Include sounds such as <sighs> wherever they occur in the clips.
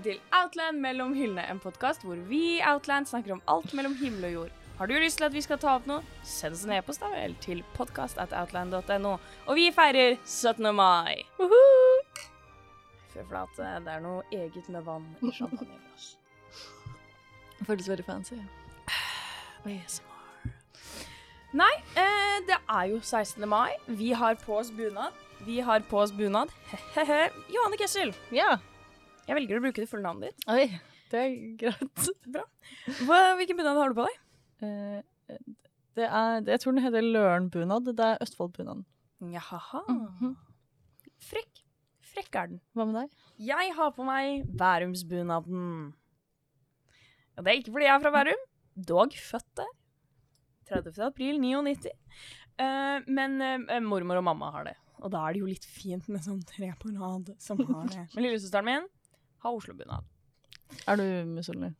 velkommen til Outland mellom hyllene, en podkast hvor vi i Outland snakker om alt mellom himmel og jord. Har du lyst til at vi skal ta opp noe, send oss en e-post da vel til podcast.outland.no. Og vi feirer 17. mai. For at eh, det er noe eget med vann i champagneglass. Føles veldig fancy. <sighs> ASMR. Nei, eh, det er jo 16. mai. Vi har på oss bunad. Vi har på oss bunad. <laughs> Johanne Kessel, Ja. Jeg velger å bruke det fulle navnet ditt. Oi, det er greit. Hva, hvilken bunad har du på deg? Uh, det er, det, jeg tror den heter Lørenbunad. Det er Østfoldbunaden. Jaha. Mhm. Frekk. Frekk er den. Hva med deg? Jeg har på meg Bærumsbunaden. Og det er ikke fordi jeg er fra Bærum, dog født der. 30. april 99. Uh, men uh, mormor og mamma har det. Og da er det jo litt fint med sånn tre på rad som har det. <laughs> Men lillesøsteren min har Oslo-bunad. Er du misunnelig?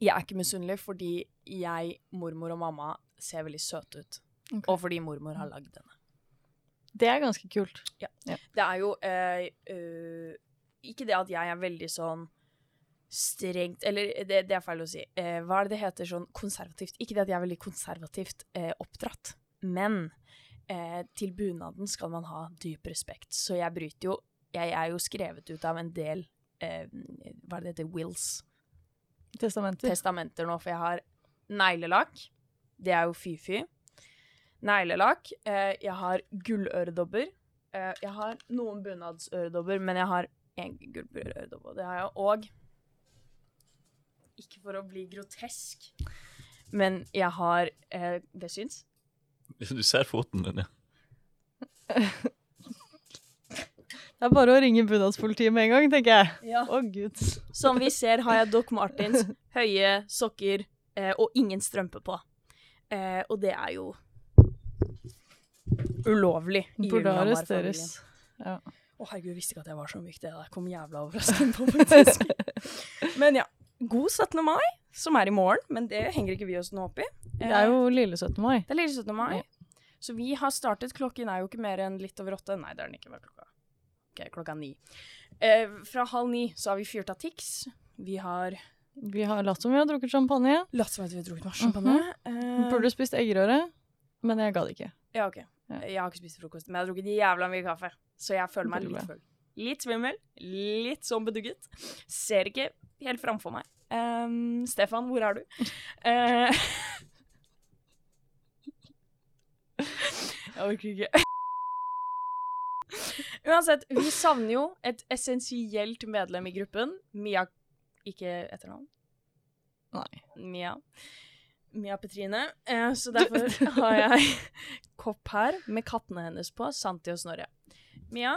Jeg er ikke misunnelig fordi jeg, mormor og mamma ser veldig søte ut. Okay. Og fordi mormor har lagd denne. Det er ganske kult. Ja, Det er jo eh, øh, Ikke det at jeg er veldig sånn strengt Eller det, det er feil å si. Eh, hva er det det heter sånn konservativt? Ikke det at jeg er veldig konservativt eh, oppdratt, men eh, til bunaden skal man ha dyp respekt. Så jeg bryter jo Jeg er jo skrevet ut av en del eh, Hva er det det heter? Wills. Testamenter. Testamenter nå, for jeg har neglelakk. Det er jo fy-fy. Neglelakk. Eh, jeg har gulløredobber. Eh, jeg har noen bunadsøredobber, men jeg har én gulløredobb, og Det har jeg òg. Ikke for å bli grotesk, men jeg har eh, Det syns? Du ser foten din, ja. <laughs> Det er bare å ringe bunadspolitiet med en gang, tenker jeg. Ja. Å, gud. Som vi ser, har jeg Doc Martins, høye sokker eh, og ingen strømpe på. Eh, og det er jo ulovlig. Burde arresteres. Ja. Å herregud, jeg visste ikke at jeg var så myk. Det der kom jævla overraskende på, faktisk. Men ja. God 17. mai, som er i morgen, men det henger ikke vi oss nå opp i. Det er jo lille 17. mai. Det er lille 17. mai. Så vi har startet. Klokken er jo ikke mer enn litt over åtte. Nei, det er den ikke. Hva er klokka? Ok, klokka ni. Eh, fra halv ni så har vi fyrt av Tix. Vi har Vi har latt som vi har drukket champagne. latt som at vi har drukket masse champagne. Eh, Burde spist eggerøre, men jeg ga det ikke. Ja, OK. Jeg har ikke spist frokost, men jeg har drukket jævla mye kaffe. Så jeg føler meg litt full. Litt svimmel, litt sånn bedugget. Ser ikke helt framfor meg. Um, Stefan, hvor er du? Uh, <laughs> jeg orker ikke. <laughs> Uansett, vi savner jo et essensielt medlem i gruppen. Mia Ikke etternavn? Nei. Mia. Mia Petrine. Eh, så derfor <laughs> har jeg kopp her med kattene hennes på, Santi og Snorre. Mia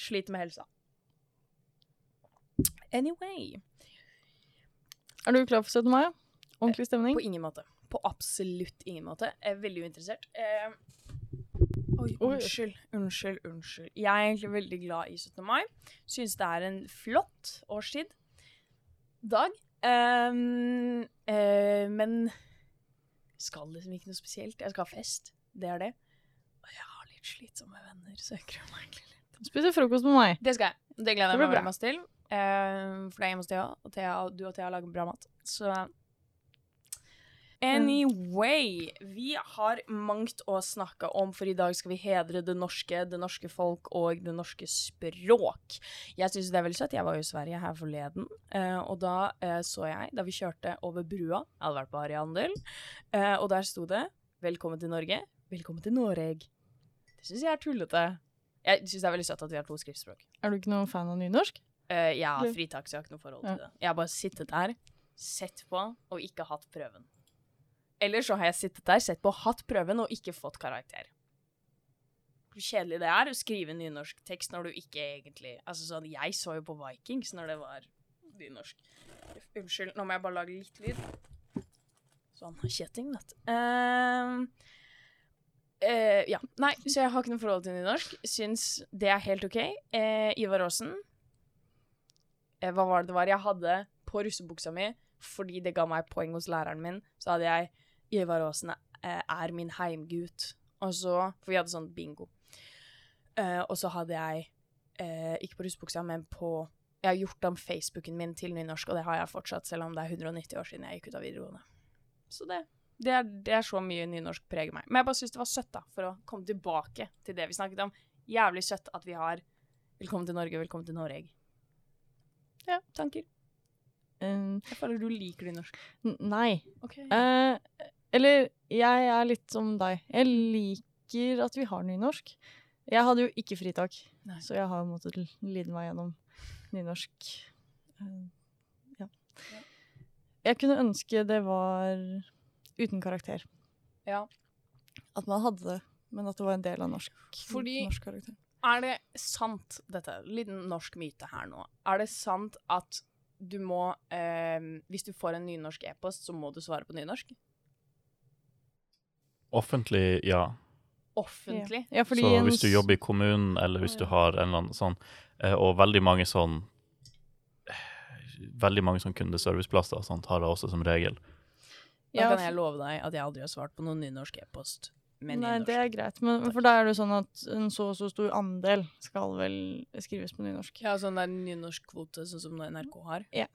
sliter med helsa. Anyway. Er du klar for 17. mai? Ordentlig stemning? På ingen måte. På absolutt ingen måte. Jeg er veldig uinteressert. Eh, oi, unnskyld, unnskyld, unnskyld. Jeg er egentlig veldig glad i 17. mai. Syns det er en flott årstid. Dag. Um, uh, men skal liksom ikke noe spesielt. Jeg skal ha fest. Det er det. Og jeg har litt slitsomme venner, så jeg gruer meg egentlig litt. Spiser frokost med meg. Det skal jeg. Det gleder jeg meg veldig masse til. Eh, for det er hjemme hos Thea, og Thea, du og Thea lager bra mat. Så Anyway, vi har mangt å snakke om, for i dag skal vi hedre det norske, det norske folk og det norske språk. Jeg syns det er veldig søtt. Jeg var jo i Sverige her forleden, eh, og da eh, så jeg, da vi kjørte over brua Jeg hadde vært på Ariandel, eh, og der sto det 'Velkommen til Norge'. Velkommen til Noreg. Det syns jeg er tullete. Jeg syns det er veldig søtt at vi har to skriftspråk. Er du ikke noen fan av nynorsk? Uh, ja, fritak, så jeg har ikke noe forhold Ja. til det. Jeg har bare sittet der, sett på, og ikke hatt prøven. Eller så har jeg sittet der, sett på, hatt prøven og ikke fått karakter. Hvor kjedelig det er å skrive nynorsk tekst når du ikke egentlig Altså sånn, jeg så jo på Vikings når det var nynorsk. Unnskyld, nå må jeg bare lage litt lyd. Sånn, kjetting, vet du. Ehm, uh, ja. Nei, så jeg har ikke noe forhold til nynorsk. Syns det er helt OK. Uh, Ivar Aasen eh, Hva var det det var? Jeg hadde på russebuksa mi, fordi det ga meg poeng hos læreren min, så hadde jeg Ivar Aasen er min heimgut. Og så For vi hadde sånn bingo. Uh, og så hadde jeg, uh, ikke på russebuksa, men på Jeg har gjort om Facebooken min til nynorsk, og det har jeg fortsatt, selv om det er 190 år siden jeg gikk ut av videregående. Så det, det, er, det er så mye nynorsk preger meg. Men jeg bare syns det var søtt, da, for å komme tilbake til det vi snakket om. Jævlig søtt at vi har 'Velkommen til Norge, velkommen til Norge'. Ja, tanker. Um, Jeg føler du liker nynorsk. nei. Ok. Eh, eller jeg er litt som deg. Jeg liker at vi har nynorsk. Jeg hadde jo ikke fritak, Nei. så jeg har måttet lide meg gjennom nynorsk. Eh, ja. Jeg kunne ønske det var uten karakter. Ja. At man hadde det, men at det var en del av norsk, Fordi- norsk karakter. Er det sant, dette, liten norsk myte her nå, er det sant at du må, eh, hvis du får en nynorsk e-post, så må du svare på nynorsk? Offentlig, ja. Offentlig? Ja, fordi Så hvis du jobber i kommunen, eller hvis du har en eller annen sånn eh, Og veldig mange sånn eh, Veldig mange sånn kundeserviceplasser sånt har jeg også som regel. Da kan jeg love deg at jeg aldri har svart på noen nynorsk e-post Nei, nynorsk. det er greit, men for da er det sånn at en så og så stor andel skal vel skrives på nynorsk. Ja, sånn der nynorskkvote, sånn som NRK har. Ja.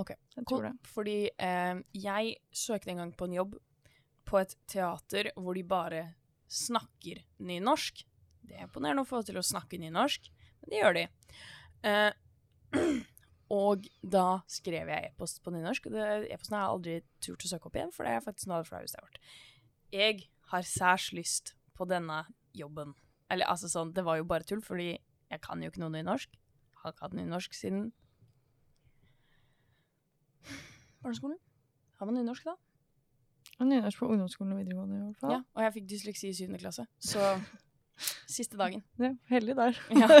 Jeg tror det. Fordi eh, jeg søkte en gang på en jobb på et teater hvor de bare snakker nynorsk. Det er imponerende å få til å snakke nynorsk, men det gjør de. Eh, <clears throat> og da skrev jeg e-post på nynorsk, e-posten har jeg aldri turt å søke opp igjen, for det er faktisk noe av det flaueste jeg har vært. Jeg har særs lyst på denne jobben. Eller altså sånn, det var jo bare tull, fordi jeg kan jo ikke noe nynorsk. Har ikke hatt nynorsk siden barneskolen. Har man nynorsk da? Nynorsk på ungdomsskolen og videregående i hvert fall. Ja, og jeg fikk dysleksi i syvende klasse, så <laughs> siste dagen. Ja, heldig der. Ja. <laughs>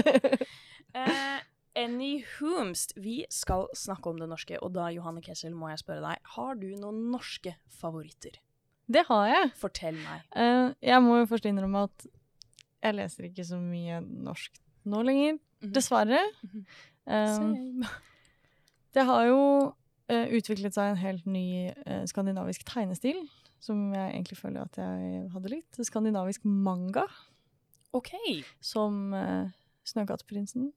Eh, Anyhoomst, vi skal snakke om det norske, og da, Johanne Kessel, må jeg spørre deg, har du noen norske favoritter? det har jeg. Fortell meg. Uh, jeg må jo først innrømme at jeg leser ikke så mye norsk nå lenger, Mhm. dessverre. Mm -hmm. Same. det har jo utviklet seg en helt ny eh, skandinavisk tegnestil, som jeg egentlig føler at jeg hadde likt. Skandinavisk manga, Ok. som uh, Snøkattprinsen.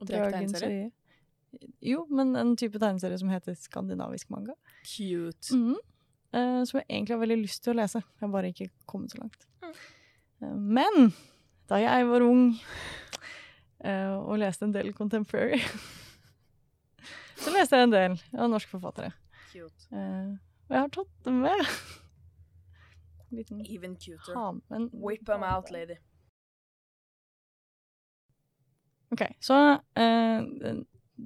Og det er ikke tegneserie? Jo, men en type tegneserie som heter skandinavisk manga. Cute. Mm -hmm. uh, som jeg egentlig har veldig lyst til å lese. Jeg har bare ikke kommet så langt. Eh, men da jeg var ung uh, og leste en del contemporary, <laughs> så leste jeg en del av norske forfattere. Cute. Uh, og jeg har tatt dem med. Liten Even cuter. Hamen. Whip them out, lady. Ok, så uh,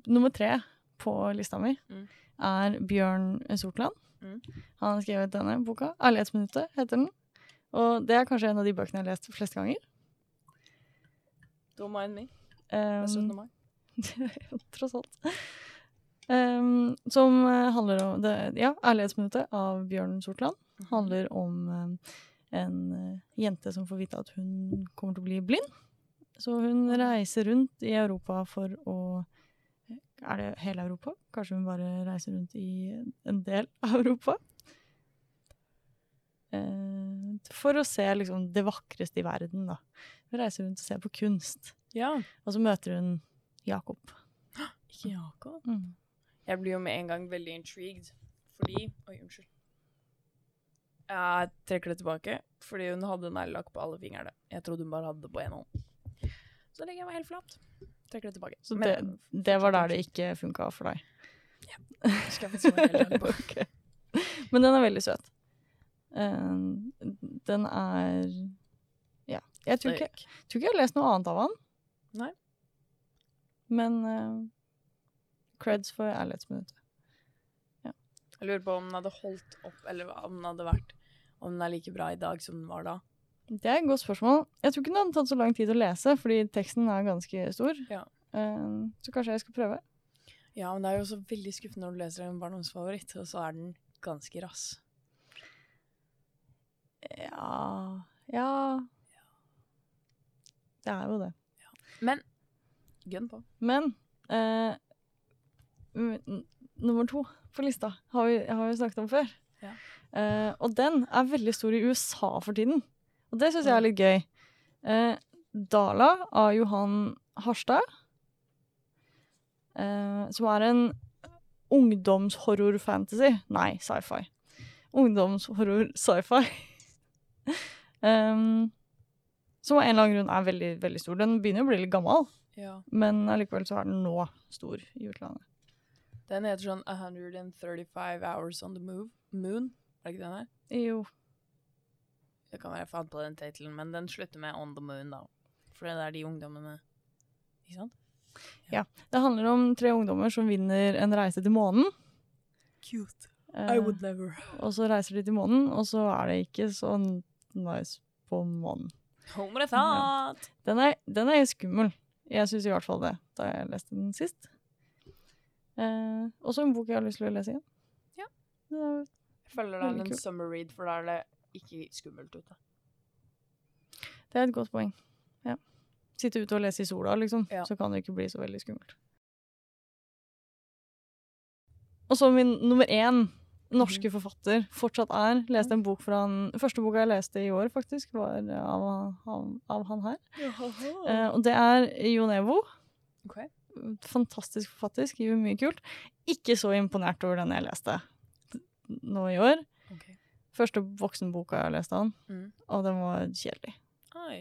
nummer tre på lista mi Mm. er Bjørn Sortland. Mm. Han har skrevet denne boka. 'Ærlighetsminuttet' heter den. Og det er kanskje en av de bøkene jeg har lest flest ganger. Don't mind me. Det Um, er 17. mai. <laughs> tross alt. Um, som eh, handler om det, Ja, 'Ærlighetsminuttet' av Bjørn Sortland handler om um, en eh, jente som får vite at hun kommer til å bli blind. Så hun reiser rundt i Europa for å Er det hele Europa? Kanskje hun bare reiser rundt i en del <laughs> av Europa? Uh, for å se liksom det vakreste i verden, da. Hun reiser rundt og ser på kunst. Ja. Og så møter hun Jakob. Ikke Jakob. Mm. Jeg blir jo med en gang veldig intrigued, fordi Oi, unnskyld. Jeg trekker det tilbake, fordi hun hadde neglelakk på alle fingrene. Jeg trodde hun bare hadde det på én hånd. Så legger jeg meg helt flat. Trekker det tilbake. Så Men- det, det var der det ikke funka for deg. Ja. Skal jeg faktisk være helt på. <laughs> Men den er veldig søt. Eh, den er Ja. Jeg tror ikke, tror ikke jeg har lest noe annet av han. Nei. Men eh, creds for ærlighetsminuttet. Jeg lurer på om den hadde holdt opp, eller om den hadde vært Om den er like bra i dag som den var da. Det er et godt spørsmål. Jeg tror ikke den hadde tatt så lang tid å lese, fordi teksten er ganske stor. Ja. Uh, så kanskje jeg skal prøve. Ja, men det er jo også veldig skuffende når du leser en barndomsfavoritt, og så er den ganske rass. Ja Ja. Det er jo det. Men gønn på. Men n- nummer to på lista har vi, har vi snakket om før. Ja. Uh, og den er veldig stor i USA for tiden. Og det syns jeg er litt gøy. Uh, Dala av Johan Harstad. uh, som er en ungdomshorror-fantasy. Nei, sci-fi. Ungdomshorror-sci-fi. um, <laughs> som av en eller annen grunn er veldig, veldig stor. Den begynner å bli litt gammel, Ja. men allikevel så er den nå stor i utlandet. Den heter sånn 135 Hours on the move. Moon. Er det ikke den her? Jo. Det kan være jeg fant på den titelen, men den slutter med On the Moon, da. For det er de ungdommene Ikke sant? Ja, Det handler om tre ungdommer som vinner en reise til månen. Cute. Eh, never. og så reiser de til månen, og så er det ikke så nice på månen. Home with a thought. Den er, den er skummel. Jeg syns i hvert fall det, da jeg leste den sist. Eh, også en bok jeg har lyst til å lese igjen. Ja. Jeg følger deg en summer read, for da er det ikke skummelt ute. det er et godt poeng. Ja. Sitte ute og lese i sola, liksom, Ja. så kan det ikke bli så veldig skummelt. Og så min nummer én norske forfatter fortsatt er Leste en bok fra han Første boka jeg leste i år, faktisk, var av, av, av han her. Eh, og det er Jon Evo. Ok. Fantastisk forfatter, skriver mye kult. Ikke så imponert over den jeg leste nå i år. Okay. Første voksenboka jeg leste av han, Mm. og den var kjedelig.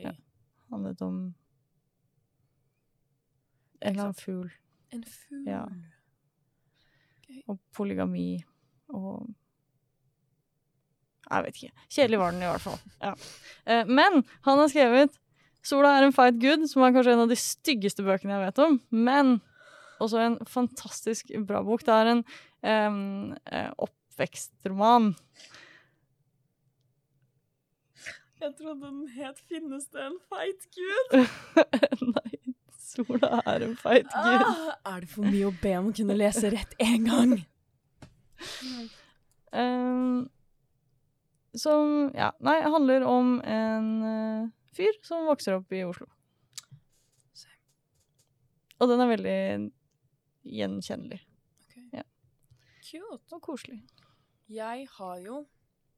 Ja. Handlet om en eller annen fugl En fugl. Ja. og polygami og Jeg vet ikke. Kjedelig var den i hvert fall. Ja. Eh, Men han har skrevet 'Sola er en fight good', som er kanskje en av de styggeste bøkene jeg vet om. Men også en fantastisk bra bok. Det er en eh, oppvekstroman. Jeg trodde den het 'Finnes det en feit gud'? <laughs> Nei, sola er en feit gud. Ah, er det for mye å be om å kunne lese rett én gang? um, som ja, nei, handler om en eh, fyr som vokser opp i Oslo. Og den er veldig gjenkjennelig Cute. og koselig. Jeg har jo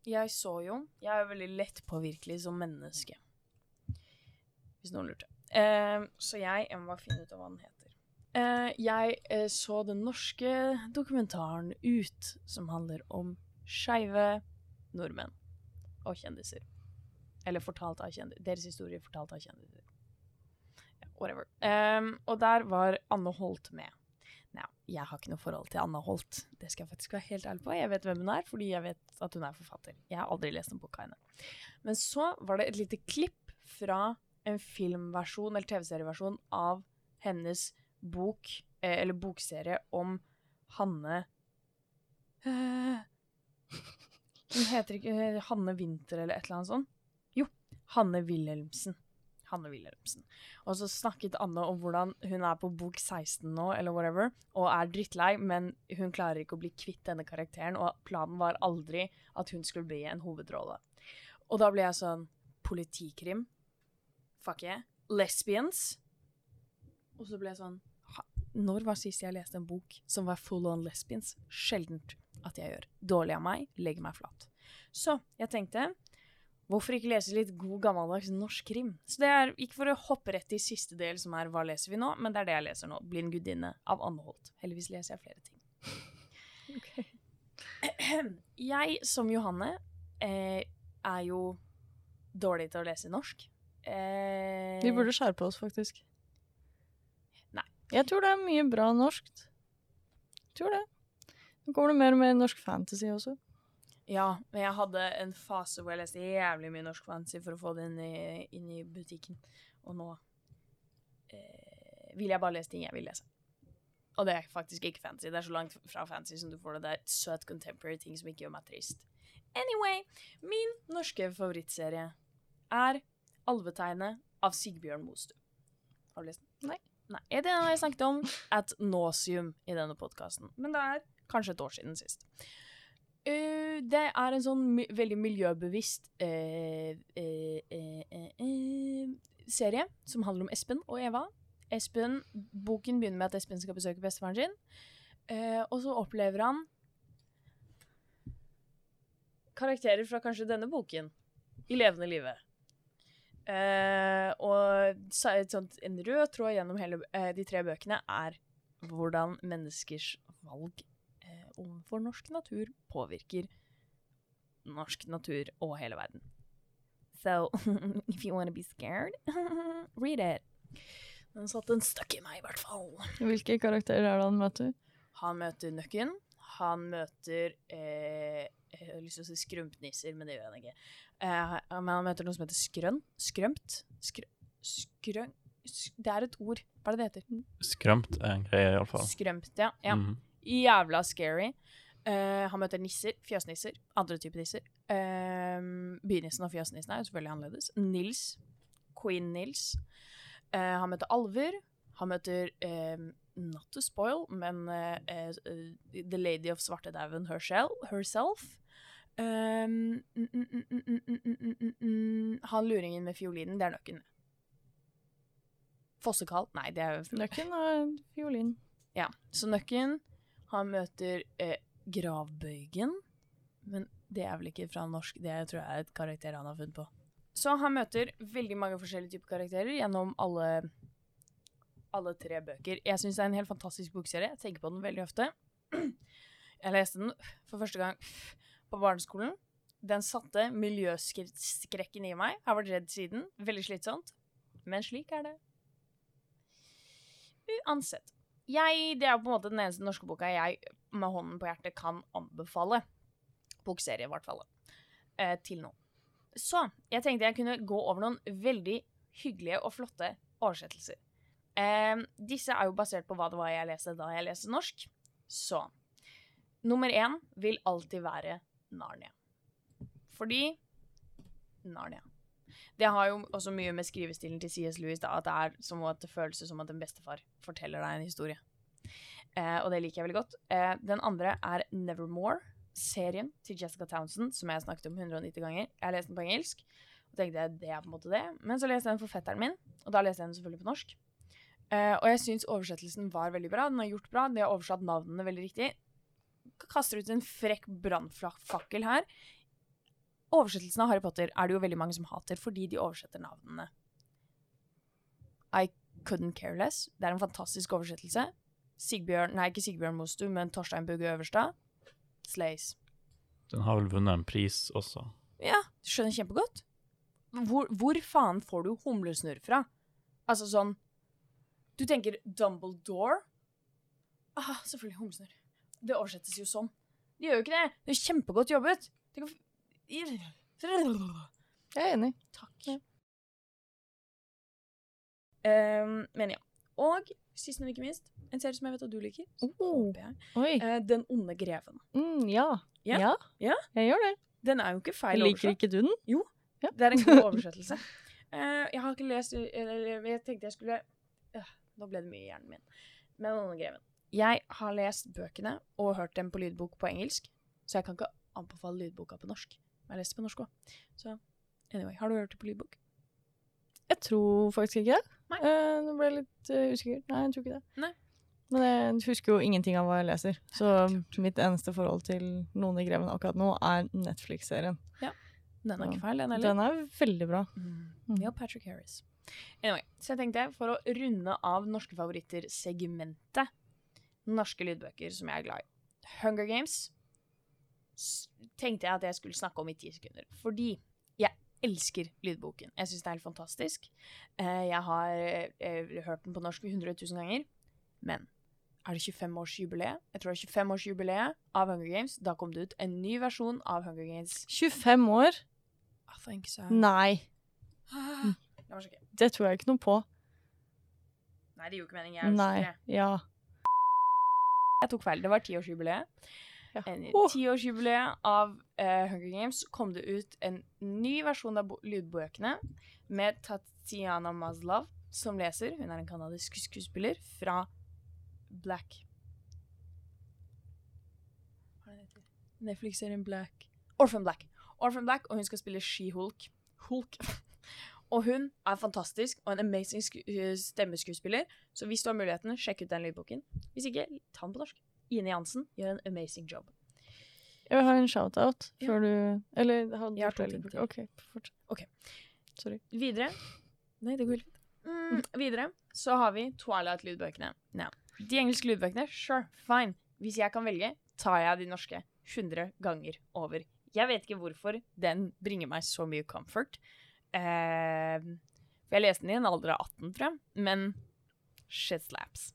Jeg så jo Jeg er veldig lett påvirkelig som menneske. Hvis noen lurte. Uh, så jeg Jeg må bare finne ut av hva den heter. Uh, jeg uh, så den norske dokumentaren Ut, som handler om skeive nordmenn og kjendiser. Eller fortalt av kjendiser. Deres historie fortalt av kjendiser. Ja, whatever. Um, og der var Anne Holt med. Nei, jeg har ikke noe forhold til Anne Holt. Det skal jeg faktisk være helt ærlig på. Jeg vet hvem hun er, fordi jeg vet at hun er forfatter. Jeg har aldri lest en bok av henne. Men så var det et lite klipp fra en filmversjon, eller TV-serieversjon, av hennes bok, eh, eller bokserie, om Hanne eh, Hun heter ikke eh, Hanne Winther eller et eller annet sånt? Hanne Wilhelmsen. Hanne Wilhelmsen. Og så snakket Anne om hvordan hun er på bok 16 nå, eller whatever, og er drittlei, men hun klarer ikke å bli kvitt denne karakteren, og planen var aldri at hun skulle bli en hovedrolle. Og da ble jeg sånn Politikrim? Fuck yeah. Lesbians? Og så ble jeg sånn Når var sist jeg leste en bok som var full on lesbians? Sjeldent at jeg gjør. Dårlig av meg, legger meg flat. Så jeg tenkte Hvorfor ikke lese litt god, gammeldags norsk krim? Så det er ikke for å hoppe rett i siste del, som er Hva leser vi nå? Men det er det jeg leser nå. Blind gudinne av Anne Holt. Heldigvis leser jeg flere ting. <laughs> <clears throat> Jeg, som Johanne, eh, er jo dårlig til å lese norsk. Eh, Vi burde skjerpe oss, faktisk. Nei. Jeg tror det er mye bra norskt. Tror det. Nå kommer det mer og mer norsk fantasy også. Ja, men jeg hadde en fase hvor jeg leste jævlig mye norsk fantasy for å få det inn i, inn i butikken. Og nå eh, vil jeg bare lese ting jeg vil lese. Og det er faktisk ikke fancy. Det er så langt fra fancy som du får det. Det er søt contemporary ting som ikke gjør meg trist. Anyway, min norske favorittserie er Alvetegnet av Sigbjørn Mostu. Har du lest den? Nei. Nei. Det har jeg snakket om at nauseum i denne podkasten. Men det er kanskje et år siden sist. Eh, det er en sånn my veldig miljøbevisst uh, uh, serie som handler om Espen og Eva. Espen, Boken begynner med at Espen skal besøke bestefaren sin, og så opplever han karakterer fra kanskje denne boken i levende livet. Eh, og så sånt, en rød tråd gjennom hele, de tre bøkene er hvordan menneskers valg overfor norsk natur påvirker norsk natur og hele verden. So, <laughs> if you wanna be scared, <laughs> read it. Den satte en støkk i meg, i hvert fall. Hvilke karakterer er det han møter? Han møter Nøkken. Han møter eh, Jeg har lyst til å si skrumpnisser, men det gjør han ikke. Eh, men han møter noe som heter skrønn. Skrømt. Skrø, skrøn... sk- Det er et ord. Hva er det det heter? Skrømt er en greie, iallfall. Skrømt, ja. ja. Mhm. Jævla scary. Uh, han møter nisser, fjøsnisser, andre typer nisser. Eh, uh, bynissen og fjøsnissen er jo selvfølgelig annerledes. Nils, queen Nils. Uh, han møter alver. Han møter Not to spoil, men The Lady of Svartedauden herself. Um, mm, mm, mm, han luringen med fiolinen, det er nøkken. Fossekall? Nei, det er jo... Nøkken og fiolin. Ja, så nøkken han møter eh, gravbøygen, men det er vel ikke fra norsk, det tror jeg er et karakter han har funnet på. Så han møter veldig mange forskjellige typer karakterer gjennom alle, alle tre bøker. Jeg syns det er en helt fantastisk bokserie. Jeg tenker på den veldig ofte. <clears throat> Jeg leste den for første gang på barneskolen. Den satte miljøskrekken i meg. Jeg har vært redd siden. Veldig slitsomt. Men slik er det. Uansett. Jeg, det er på en måte den eneste norske boka jeg med hånden på hjertet kan anbefale. Bokserie, i hvert fall. Eh, til nå. Så jeg tenkte jeg kunne gå over noen veldig hyggelige og flotte oversettelser. Eh, disse er jo basert på hva det var jeg leste da jeg leste norsk. Så nummer én vil alltid være Narnia. Fordi Narnia. Det har jo også mye med skrivestilen til C.S. Lewis da, at det er som at det føles som at en bestefar forteller deg en historie. Eh, og det liker jeg veldig godt. Eh, den andre er Nevermore, serien til Jessica Townsend, som jeg snakket om 190 ganger. Jeg har lest den på engelsk, og tenkte jeg det er på en måte det. Men så leste jeg den forfatteren min, og da leste jeg den selvfølgelig på norsk. Eh, og jeg syns oversettelsen var veldig bra. Den har gjort bra. De har oversatt navnene veldig riktig. Kaster ut en frekk brannfakkel her. Oversettelsen av Harry Potter er det jo veldig mange som hater fordi de oversetter navnene. I couldn't care less. Det er en fantastisk oversettelse. Sigbjørn, nei, ikke Sigbjørn Mostu, men Torstein Bugge Øverstad. Slays. Den har vel vunnet en pris også. Ja, du skjønner kjempegodt. Hvor, hvor faen får du humlesnurr fra? Altså sånn Du tenker Dumbledore? Ah, selvfølgelig humlesnurr. Det oversettes jo sånn. Det gjør jo ikke det. Det er kjempegodt jobbet. Tenk å Jeg er enig. Takk. Ehm, men ja. Og sist, men ikke minst, en serie som jeg vet at du liker. Oh. Eh, Den onde greven. Mm, ja. Ja. ja. Ja. Jeg gjør det. Den er jo ikke feil Liker ikke du den? jo, Det er en god <laughs> oversettelse. Uh, jeg har ikke lest eller, Jeg tenkte jeg skulle øh, Nå ble det mye i hjernen min. Men Den onde greven. Jeg har lest bøkene og hørt dem på lydbok på engelsk, så jeg kan ikke anbefale lydboka på norsk. Men jeg leste på norsk òg. Så anyway, har du hørt det på lydbok? Jeg tror faktisk ikke det. Nei. Eh, nå ble jeg litt eh, usikker. Nei, jeg tror ikke det. Nei. Men jeg husker jo ingenting av hva jeg leser. Så mitt eneste forhold til Noen i greven akkurat nå er Netflix-serien. Ja. Den er ikke feil, den heller. Den er veldig bra. Mm. Ja, Patrick Harris. Anyway, så jeg tenkte for å runde av norske favoritter-segmentet Norske lydbøker som jeg er glad i. Hunger Games tenkte jeg at jeg skulle snakke om i ti sekunder. Fordi jeg elsker lydboken. Jeg syns det er helt fantastisk. Eh, Jeg har eh, hørt den på norsk 100 000 ganger. Men er det 25-årsjubileet? Jeg tror det er 25-årsjubileet av Hunger Games. Da kom det ut en ny versjon av Hunger Games. 25 år? I think so. Nei, Ah, det tror jeg ikke noe på. Nei, det gjorde ikke meningen. Jeg Nei. Ja. Jeg tok feil. Det var tiårsjubileet. Ja. Åh. Tiårsjubileet av uh, Hunger Games kom det ut en ny versjon av lydbøkene med Tatiana Maslov som leser. Hun er en kanadisk skuespiller fra Black er? Netflix-serien Black Orphan Black. Orphan Black, og hun skal spille She-Hulk. Hulk. <laughs> Og hun er fantastisk og en amazing eh, stemmeskuespiller. Så hvis du har muligheten, sjekk ut den lydboken. Hvis ikke, ta den på norsk. Ine Jansen gjør en amazing job. Jeg vil ha en shout-out Ja. du Eller hadde Jeg har to ting til. OK, fortsett. Ok. Sorry. Videre Nei, det går helt fint. Mm, videre så har vi Twilight-lydbøkene. Ja. De engelske lydbøkene, sure, fine. Hvis jeg kan velge, tar jeg de norske 100 ganger over. Jeg vet ikke hvorfor den bringer meg så mye comfort. Eh, for jeg leste den i en alder av 18, tror jeg. Men shit slaps.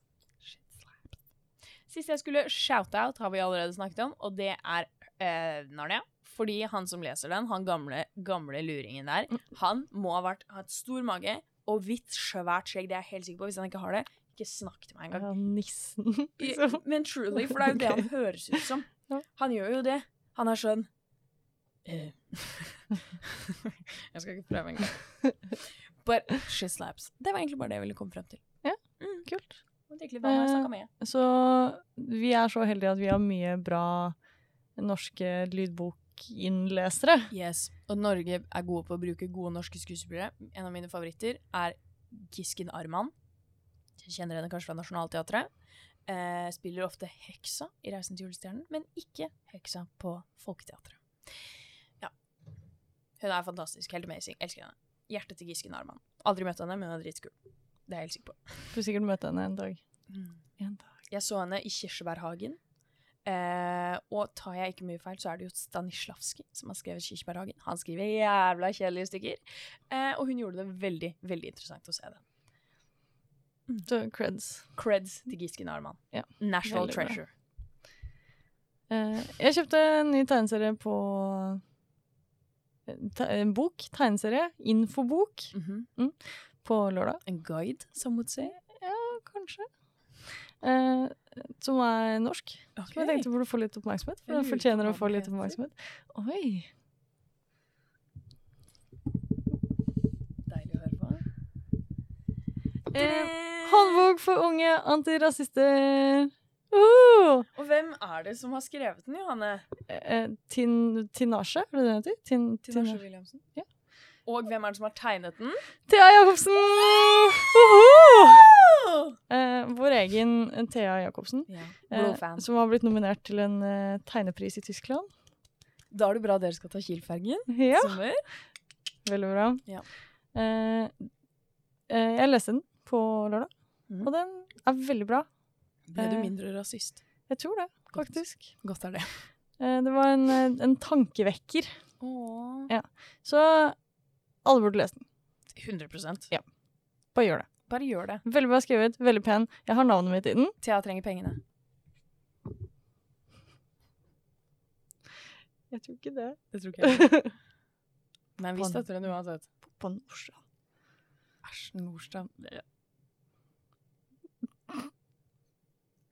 Sist jeg skulle shout-out, har vi allerede snakket om, og det er eh, Narnia. Fordi han som leser den, han gamle, gamle luringen der, han må ha vært, hatt stor mage og hvitt, svært skjegg. Det er jeg helt sikker på. Hvis han ikke har det, ikke snakk til meg engang. Ja, nissen. Liksom. Men truly, for det er jo det han høres ut som. <laughs> Han gjør jo det. Han er sånn eh. <laughs> Jeg skal ikke prøve engang. But she slaps. Det var egentlig bare det jeg ville komme frem til. Kult. mm. egentlig jeg med? Så vi er så heldige at vi har mye bra norske lydbokinnlesere. Yes. Og Norge er gode på å bruke gode norske skuespillere. En av mine favoritter er Gisken Arman. Jeg kjenner henne kanskje fra Nationaltheatret. Eh, spiller ofte heksa i 'Reisen til julestjernen', men ikke heksa på Folketeatret. Ja. Hun er fantastisk. Helt amazing. Elsker henne. Hjertet til Gisken Arman. Aldri møtt henne, men hun er dritkul. Det er jeg helt sikker på. Får sikkert møte henne en dag. En dag. Jeg så henne i Kirsebærhagen. Eh, og tar jeg ikke mye feil, så er det jo Stanislavskij som har skrevet Kirsebærhagen. Han skriver jævla kjedelige stykker. Eh, og hun gjorde det veldig, veldig interessant å se det. Så creds. Creds til Gisken Arman. Ja, National veldig treasure. Eh, jeg kjøpte en ny tegneserie på te En bok, tegneserie, infobok, Mhm. På lørdag. En guide, som would say. Ja, kanskje. Eh, som er norsk. Som jeg tenkte burde få litt oppmerksomhet. For den fortjener å få litt oppmerksomhet. Oi! Deilig å høre på. Eh, håndbok for unge antirasister! Uh! Og hvem er det som har skrevet den, Johanne? Eh, tin, tinasje, er det det heter? Tin, tinasje. Williamsen. Ja. Og hvem er det som har tegnet den? Thea Jacobsen! Uhu! Eh, vår egen Thea Jacobsen, Ja. eh, som har blitt nominert til en eh, tegnepris i Tyskland. Da er det bra dere skal ta Kiel-fergen. Ja, Sommer. veldig bra. Ja. Eh, eh, jeg leste den på lørdag, mm. og den er veldig bra. Ble du mindre rasist? Jeg tror det, faktisk. Godt er det. Eh, det var en, en tankevekker. Åh. Ja. Så alle burde lese den. 100% Ja. Bare gjør det. Bare gjør det. Veldig bra skrevet, veldig pen. Jeg har navnet mitt i den. Thea trenger pengene. Jeg tror ikke det. Det tror ikke jeg. Men <laughs> vi På- støtter den uansett. På Nordstrand. Æsj, Nordstrand. Det-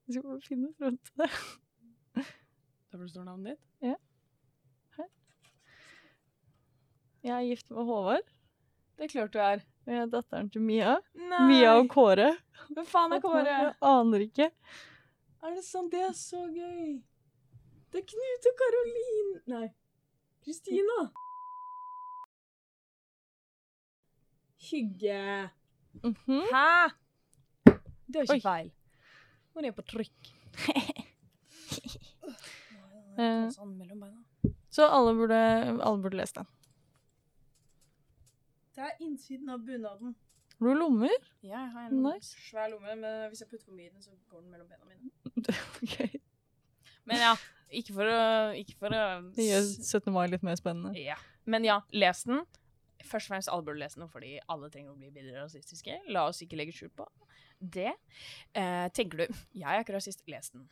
Jeg skal bare finne fram til det. Der hvor det står navnet ditt? Jeg er gift med Håvard. Det er klart du er. Og jeg er datteren til Mia. Nei! Mia og Kåre. Hvem faen er Kåre? Jeg aner ikke. Er det sant? Det er så gøy. Det er Knut og Karolin. Nei. Kristina. Hygge. Mhm. Hæ? Det er Oi. ikke feil. Hun er på trykk. <laughs> Eh. Sånn. Så alle burde, alle burde lese den. Det er innsiden av bunaden. Har du lommer? Ja, jeg har en Nice. svær lomme, men hvis jeg putter for mye i den, så går den mellom bena mine. <laughs> okay. Men ja, ikke for å Ikke for å Det gjør 17. mai litt mer spennende. Ja. Men ja, les den. Først og fremst alle burde lese den fordi alle trenger å bli bedre rasistiske. La oss ikke legge skjul på det. Eh, tenker du jeg er ikke rasist, les den.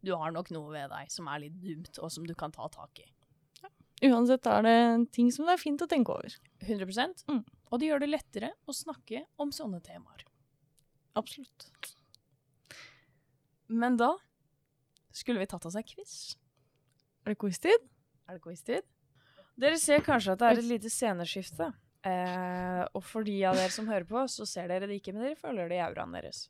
Du har nok noe ved deg som er litt dumt, og som du kan ta tak i. Uansett er det ting som det er fint å tenke over. 100 Mm. Og det gjør det lettere å snakke om sånne temaer. Absolutt. Men da skulle vi tatt oss en quiz. Er det quiz-tid? Er det quiz-tid? Dere ser kanskje at det er et lite sceneskifte. Eh, og for de av dere som hører på, så ser dere det ikke, men dere føler det i auraen deres.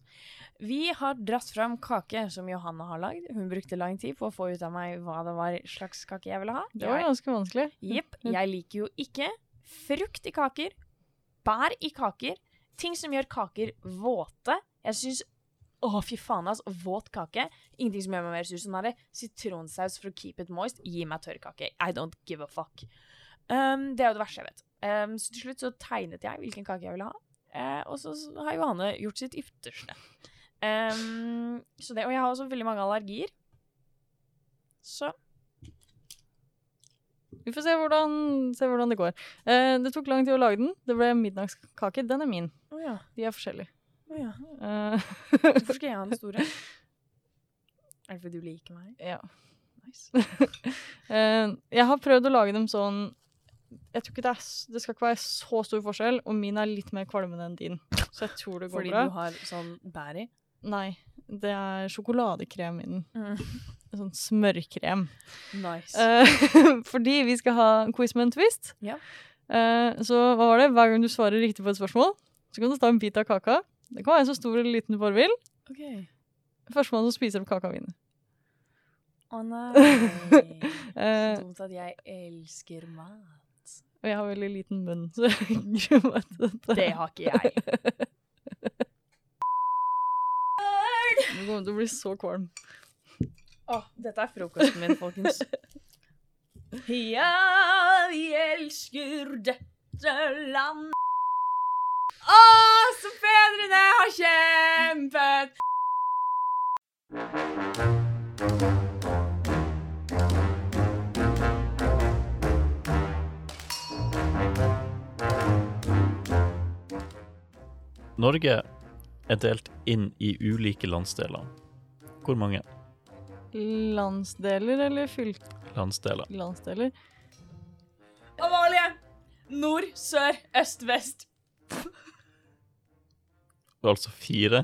Vi har dratt fram kake som Johanna har lagd. Hun brukte lang tid på å få ut av meg hva det var slags kake jeg ville ha. Det var ganske vanskelig. Jepp. Jeg liker jo ikke frukt i kaker, bær i kaker, ting som gjør kaker våte. Jeg syns Å, fy faen, altså. Våt kake. Ingenting som gjør meg mer sur. Sånn det. sitronsaus for å keep it moist. Gi meg tørrkake. I don't give a fuck. Um, det er jo det verste jeg vet. Um, så til slutt så tegnet jeg hvilken kake jeg ville ha. uh, og så så har Johanne gjort sitt ytterste. Um, så det, og jeg har også veldig mange allergier. Så Vi får se hvordan, se hvordan det går. Uh, det tok lang tid å lage den. Det ble middagskake. Den er min. Oh, ja. De er forskjellige. Oh, ja. uh, Hvorfor skal jeg ha den store? <laughs> Er det fordi du liker meg? ja. Nice. uh, <laughs> jeg har prøvd å lage dem sånn Jeg tror ikke det, er, det skal ikke være så stor forskjell, og min er litt mer kvalmende enn din. Så jeg tror det går Fordi bra. du har sånn bær i? Nei, det er sjokoladekrem i den. Mm. Sånn smørkrem. Nice. Uh, <laughs> fordi vi skal ha quiz med en twist. Ja. Uh, så hva var det? Hver gang du svarer riktig på et spørsmål, så kan du ta en bit av kaka. Det kan være så stor eller liten du bare vil. Okay. Førstemann som spiser opp kaka, vinner. Å nei. <laughs> Eh, Så dumt at jeg elsker mat. Og jeg har veldig liten munn, så jeg gruer <laughs> meg til dette. Det har ikke jeg. <laughs> Du kommer til å bli så kvalm. Å, dette er frokosten min, folkens. <laughs> Ja, vi elsker dette land. Å, så fedrene har kjempet! Norge er delt inn i ulike landsdeler. Hvor mange Landsdeler eller fylk... landsdeler? Landsdeler? Amalie! Nord, sør, øst, vest. Det var altså fire.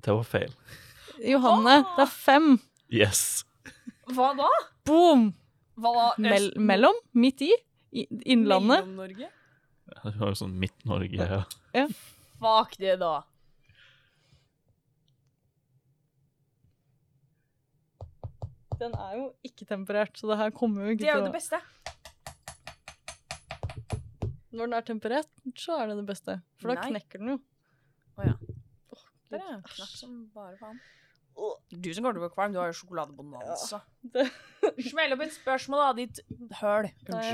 Det var feil. Johanne, det er fem. Yes. Hva da? Boom! Hva da? Mell mellom? Midt i? I Innlandet? Mellom-Norge? Du har jo sånn Midt-Norge. Ja. ja. Fuck det, da. Den er jo ikke temperert, så det her kommer jo ikke til å Det er jo det beste. Når den er temperert, så er det det beste. For da Nei. knekker den jo. Der er en knakk som bare faen. Du som kommer til å bli kvalm, du har jo sjokoladebonanza. Det- Smell opp et spørsmål, da, ditt høl.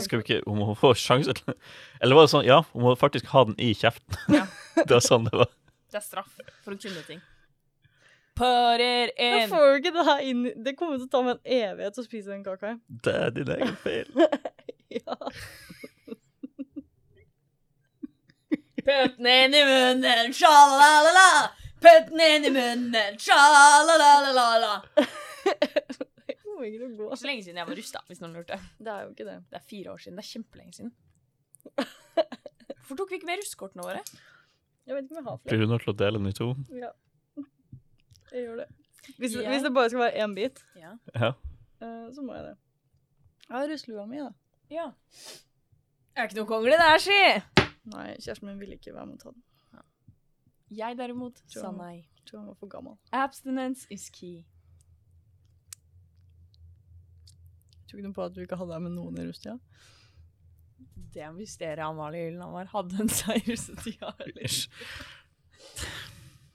Skal vi ikke Hun må få sjanse til Eller var det sånn Ja, hun må faktisk ha den i kjeften. Ja. <laughs> det var sånn det var. Det er straff for å kunne ting. Put it Jeg in. får jo ikke det her inn Det kommer til å ta meg en evighet å spise den kaka. Det er din egen feil. <laughs> Ja. Putt den inn i munnen, sjalalala. Putt den inn i munnen, sjalalala. Ikke å gå. Så lenge siden jeg var rusta, hvis noen lurte. Det er jo ikke det. Det er fire år siden. Det er kjempelenge siden. Hvorfor tok vi ikke med russekortene våre? Jeg vet ikke om jeg har Blir Hun du nødt til å dele den i to? Ja. Jeg gjør det. Hvis, Jeg- hvis det bare skal være én bit, Ja. Ja. eh, så må jeg det. Jeg har russelua mi, da. ja. Det er ikke noe kongle der, si! Nei, kjæresten min ville ikke være med og ta den. Jeg derimot sa nei. Tror han var for gammel. Abstinence is key. Tror noe på at du ikke hadde deg med noen i russetida. Det mysteriet Amalie var, hadde en eller? Ish.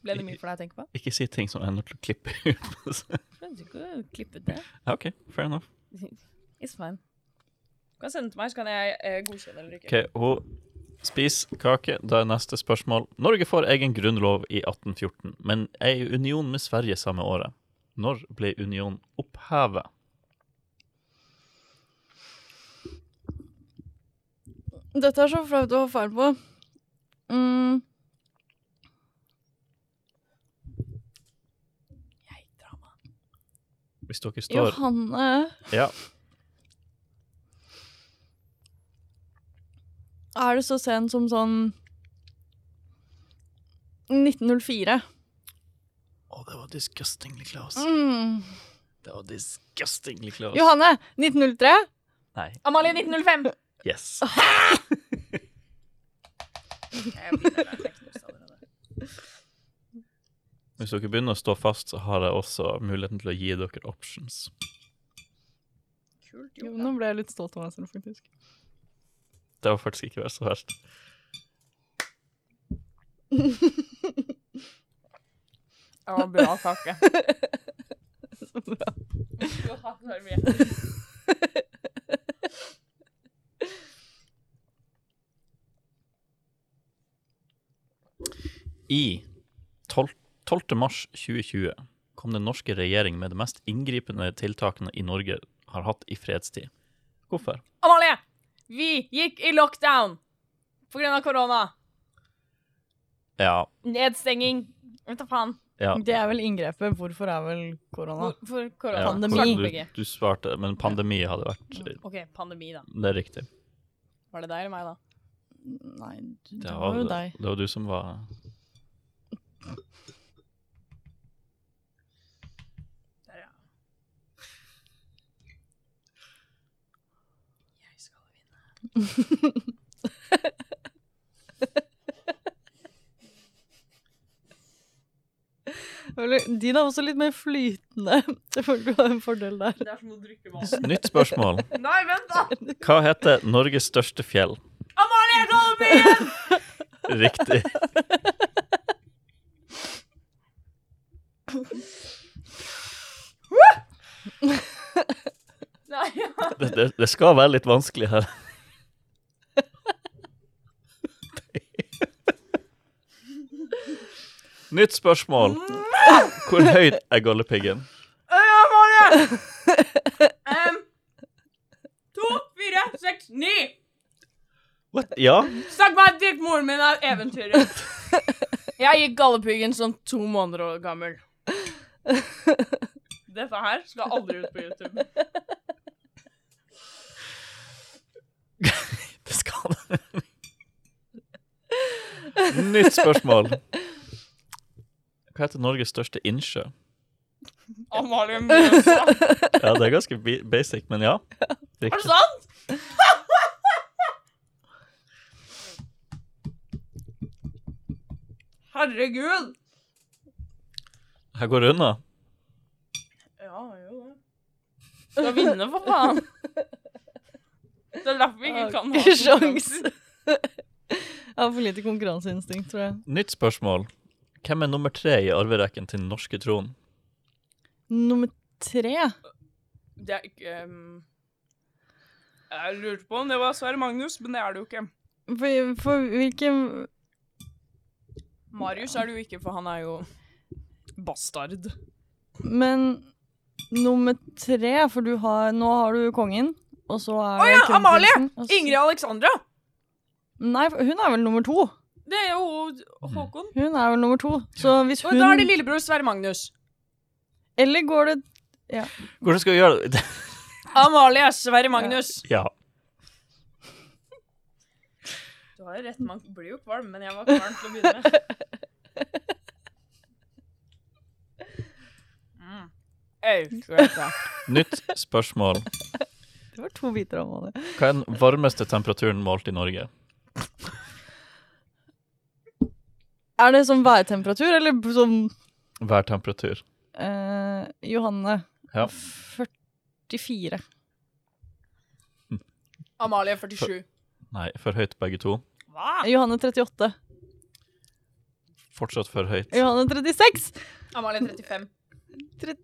Ble det mye for deg å tenke på? Ikke si ting som er nødt til å klippe <laughs> ut. Skjønner ikke å klippe det. OK, fair enough. It's fine. Du kan sende den til meg, så kan jeg eh, godkjenne eller ikke. Ok, hun spiser kake. Da er neste spørsmål. Norge får egen grunnlov i 1814, men er i union med Sverige samme året. Når ble union opphevet? Dette er så flaut å ha feil på. Mm, Geitdrama drama. Hvis dere står Johanne Ja, Er det så sent som sånn 1904? Å, det var disgustingly close. Mm. Det var disgustingly close. Johanne! 1903? Nei. Amalie 1905! Yes. <laughs> Jeg allerede. Hvis dere begynner å stå fast, så har jeg også muligheten til å gi dere options. Kult Jo, nå ble jeg litt stolt av meg selv, faktisk. Det var faktisk ikke så verst. Det var <laughs> bra kake. <laughs> Så bra. Du har så mye. I 12. 12. mars 2020 kom den norske regjering med de mest inngripende tiltakene i Norge har hatt i fredstid. Hvorfor? Amalie! Vi gikk i lockdown på grunn av korona. Ja, Nedstenging. Vet da faen. ja. Det er vel inngrepet. Hvorfor er vel korona? For, korona. ja. Pandemi. Du, du svarte, men pandemi hadde vært OK, pandemi, da. Det er riktig. Var det deg eller meg, da? Nei, det, Det var jo deg. det var du som var Der, ja. Jeg skal vinne. Din er også litt mer flytende. Jeg føler du har en fordel der. Det er som å drikke vann. Nytt spørsmål. Nei, vent, da! Hva heter Norges største fjell? Amalie, Dolby! Riktig. Nei, ja. Det, det, det skal være litt vanskelig her. Nytt spørsmål. Hvor høyt er Amalie! Em, to, fire, seks, ni! What? Ja? Snakk meg til moren min av eventyret. Jeg gikk gallepiggen som to måneder gammel. Dette her skal aldri ut på YouTube. Det skal det. Nytt spørsmål. Hva heter Norges største innsjø? Amalie Mjøsa. Ja, det er ganske bi- basic, men ja. Er det Riktig. sant? <laughs> Herregud. Her går unna. Ja, jo det. Skal vinne, for faen. Det er derfor vi ikke Har kan ikke ha sjans. Jeg har for lite konkurranseinstinkt, tror jeg. Nytt spørsmål. Hvem er nummer tre i arverekken til den norske tronen? Nummer tre. Det er ikke um, Jeg lurte på om det var Sverre Magnus, men det er det jo ikke. For, for hvilken Marius er det jo ikke, for han er jo bastard. Men nummer tre, for du har Nå har du kongen, og så er Å oh, ja, Amalie! Ingrid Alexandra! Nei, hun er vel nummer to. Det er jo Håkon. Hun er vel nummer to. Så hvis Og da er det lillebror Sverre Magnus. Eller går det Hvordan skal vi gjøre det? Amalie er Sverre Magnus. Ja. Du har jo rett, man blir jo kvalm, men jeg var kvalm til å begynne med. Mm. Nytt spørsmål. Det var to biter av målet. Hva er den varmeste temperaturen målt i Norge? Er det sånn værtemperatur, eller sånn Værtemperatur. eh, Johanne? Ja. 44. <laughs> Amalie 47. Nei, for høyt begge to. Hva? Johanne 38. Fortsatt for høyt. Johanne 36. Amalie 35. <laughs>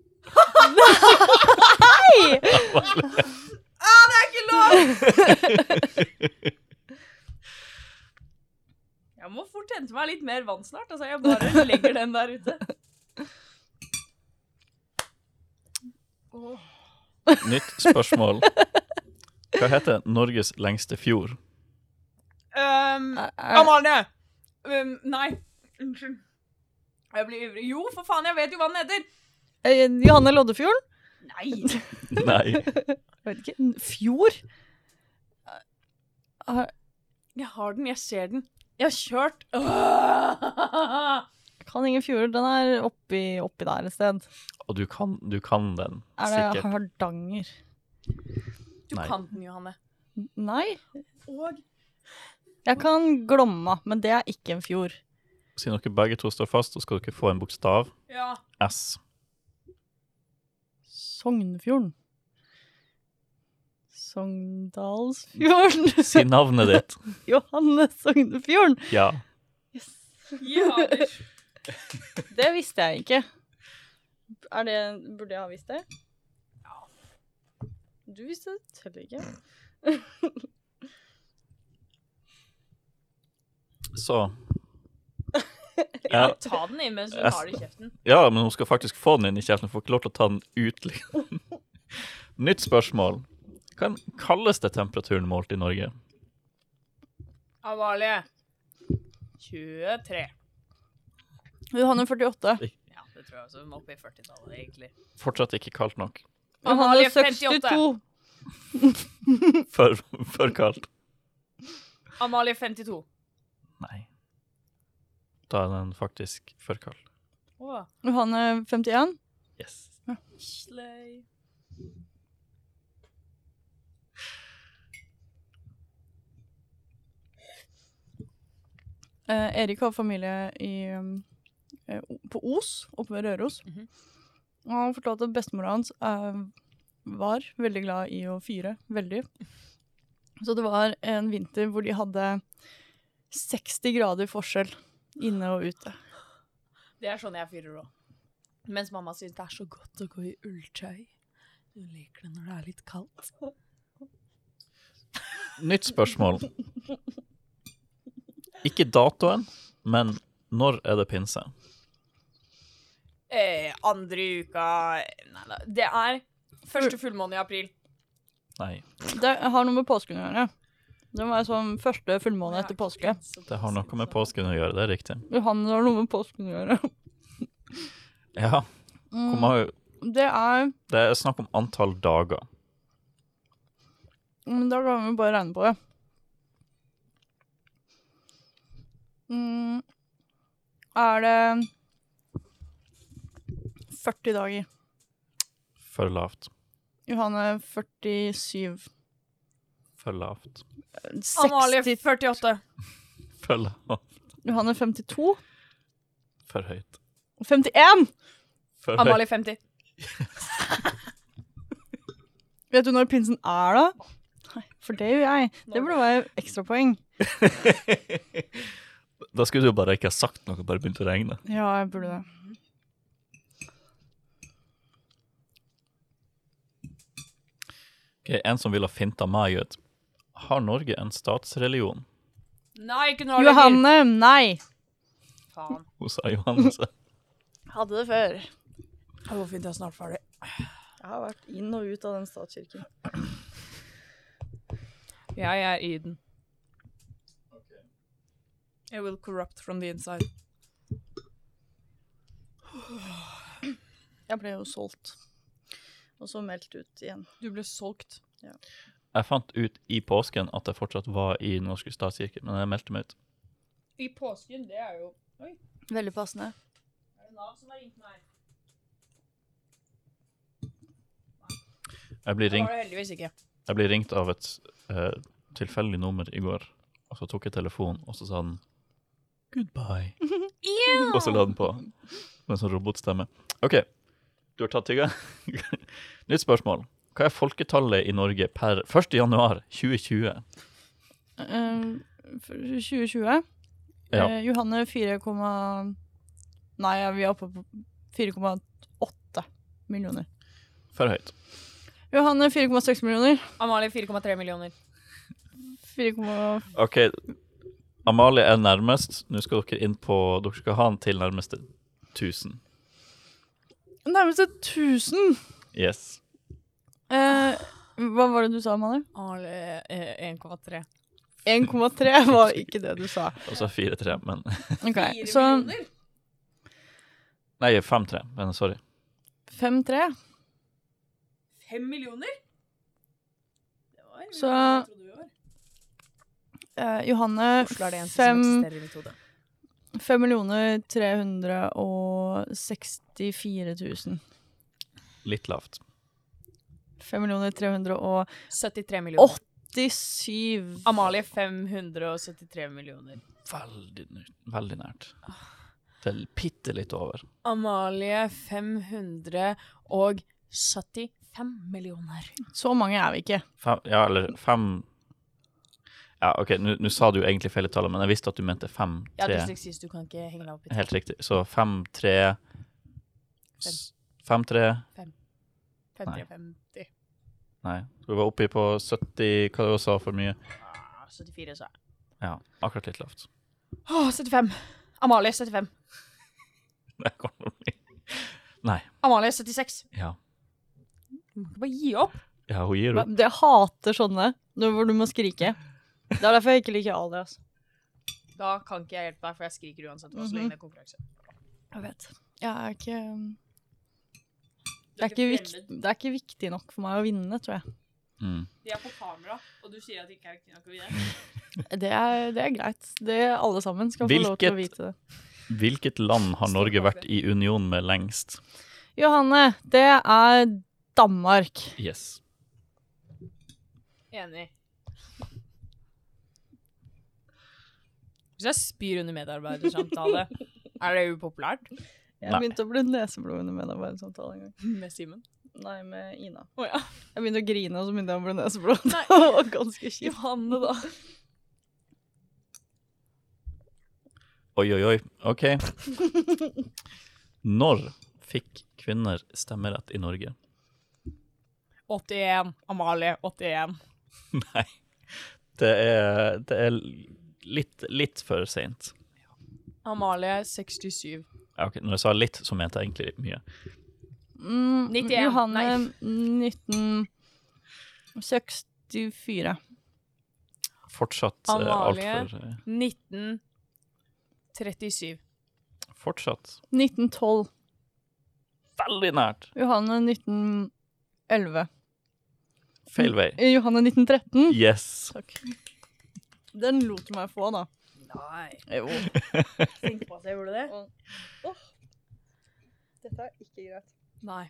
Nei! <laughs> Ah, det er ikke lov! Jeg må fort hente meg litt mer vann snart. Altså, jeg bare legger den der ute. Nytt spørsmål. Hva heter Norges lengste fjord? Um, Amalie! Um, nei, unnskyld. Jeg blir ivrig. Jo, for faen, jeg vet jo hva den heter! eh, Johanne Loddefjorden? Nei! <laughs> <laughs> Nei. Jeg vet ikke. Fjord? Jeg har den, jeg ser den. Jeg har kjørt Åh! <laughs> Kan ingen fjorder. Den er oppi, oppi der et sted. Og du kan, du kan den, Er det sikkert. Hardanger? Du Nei. kan den, Johanne. Nei. Og Jeg kan Glomma, men det er ikke en fjord. Siden dere begge to står fast, så skal dere få en bokstav. Ja. S. Sognefjorden. Sogndalsfjorden. <laughs> Si navnet ditt. <laughs> Johanne Sognefjorden. Ja. ja. <laughs> Det visste jeg ikke. Er det Burde jeg ha visst det? Ja. Du visste det heller ikke. Så Ja, Ta den inn mens du tar har det i kjeften. ja, men hun skal faktisk få den inn i kjeften. Hun får ikke lov til å ta den ut. liksom. Nytt spørsmål. Hva kalles det temperaturen målt i Norge? Amalie. 23. Johanne 48. Ja, det tror jeg også. Vi må opp i 40-tallet, egentlig. Fortsatt ikke kaldt nok. Amalie Johanne 58. 62. For, for kaldt. Amalie 52. Nei. Da er den faktisk for kald. Åh. Johanne 51. Yes. Slay. Eh, Erik har familie i, um, eh, på Os, oppe ved Røros. Mhm. Og han fortalte at bestemora hans eh, var veldig glad i å fyre. Veldig. Så det var en vinter hvor de hadde 60 grader forskjell inne og ute. Det er sånn jeg fyrer òg. Mens mamma syns det er så godt å gå i ulltøy. Du liker det når det er litt kaldt. Nytt spørsmål. <laughs> Ikke datoen, men når er det pinse? Eh, andre uka Nei da. Det er første fullmåne i april. Nei, Det har noe med påsken å gjøre. Det var sånn første fullmåne etter påske. det har noe med påsken å gjøre, det er riktig. Han har noe med påsken å gjøre. Ja, Mm, hvor mange, det er det er snakk om antall dager. Men da kan vi bare regne på det. Mm, er det 40 dager? For lavt. Johanne 47. For lavt. 60. Amalie 48. For lavt. Johanne 52. For høyt. 51! For høyt. Amalie 50. <laughs> Vet du når pinsen er, da? Nei, for det gjør jeg. Det burde være ekstrapoeng. <laughs> Da skulle du jo bare ikke ha sagt noe, bare begynt å regne. Ja, jeg burde det. Ok, en som ville ha finta meg ut. Har Norge en statsreligion? Nei, ikke Norge. Johanne, nei! Faen. Hun sa Johannes. Hadde det før. Hvor fint, jeg er snart ferdig. Jeg har vært inn og ut av den statskirken. Jeg er i den. I will corrupt from the inside. Jeg ble jo solgt. Og så meldt ut igjen. Du ble solgt. Jeg fant ut i påsken at jeg fortsatt var i Den norske statskirke, men jeg meldte meg ut. I påsken, det er jo Oi, Veldig passende. er det Nav som har ringt meg? Jeg blir Det ringt, var det heldigvis ikke. jeg blir ringt av et uh, tilfeldig nummer i går, og så tok jeg telefonen, og så sa den goodbye. <laughs> Og så la den på med en sånn robotstemme. OK, du har tatt tygga. <laughs> Nytt spørsmål. Hva er folketallet i Norge per 1. januar 2020? Eh, 2020 Ja. eh, Johanne 4, Nei, vi er oppe på 4,8 millioner. For høyt. Johanne 4,6 millioner. Amalie 4,3 millioner. 4,5 OK, Amalie er nærmest. Nå skal dere inn på Dere skal ha den til nærmeste 1000. Nærmeste 1000! Yes. Eh, hva var det du sa, Amalie? Amalie eh, 1,3. 1,3 <laughs> var ikke det du sa. Og så 4-3, men <laughs> Ok, Så Nei, 5-3, men sorry. 5-3. 5 millioner? Det var jo Så- jeg trodde vi var. Eh, Johanne Oslo er det eneste som 5 eksisterer i mitt hode. 5 364 000. Litt lavt. 5 millioner 87 Amalie 573 millioner. Veldig, veldig nært. Er bitte litt over. Amalie 575 millioner. Så mange er vi ikke. Fem, ja, eller fem Ja, OK, nå sa du jo egentlig feil i tallet, men jeg visste at du mente fem, Ja, tre. dysleksist, du kan ikke henge deg opp i det. Helt riktig. Så fem, tre s- Fem, tre 53, Nei. Du var oppe på 70 Hva du sa for mye? ah, 74 sa jeg. Ja, akkurat litt lavt. Åh, 75. Amalie 75. Det kan det bli. Nei. Amalie 76. Ja. Du må ikke bare gi opp. Ja, hun gir opp. Jeg hater sånne hvor du må skrike. Det er derfor jeg ikke liker alias. Da kan ikke jeg hjelpe deg, for jeg skriker uansett hva, så lenge det er konkurranse. Jeg vet. Jeg er ikke det er, ikke viktig, det er ikke viktig nok for meg å vinne, tror jeg. Mm. De er på kamera, og du sier at det ikke er viktig nok å vinne. <laughs> Det er, det er greit. Det Alle sammen skal få lov til å vite det. Hvilket land har Norge vært i union med lengst? Johanne, det er Danmark. Yes. Enig. Hvis jeg spyr under medarbeidersamtale, <laughs> er det upopulært? Jeg Nei. begynte å bli neseblod under medarbeidersamtale en gang. Med Simen? Nei, med Ina. Oh, ja. Jeg begynte å grine, og så begynte jeg å bli neseblod. <laughs> Det var ganske kjipt. Johanne, da. Oi, oi, oi. OK. Når fikk kvinner stemmerett i Norge? 81. Amalie, 81. <laughs> Nei. Det er, det er litt, litt for seint. Amalie, 67. Ja, ok, Når jeg sa litt, så mente jeg egentlig mye. Mm, 91. Johanne, 1964. Fortsatt uh, Amalie. altfor uh, 1937. Fortsatt 1912. veldig nært. Johanne 1911. Feil vei. Eh, Johanne 1913. Yes. Takk. Den lot du meg få, da. Nei. Jo. <laughs> Tenk på at jeg gjorde det. Dette er ikke greit. Nei.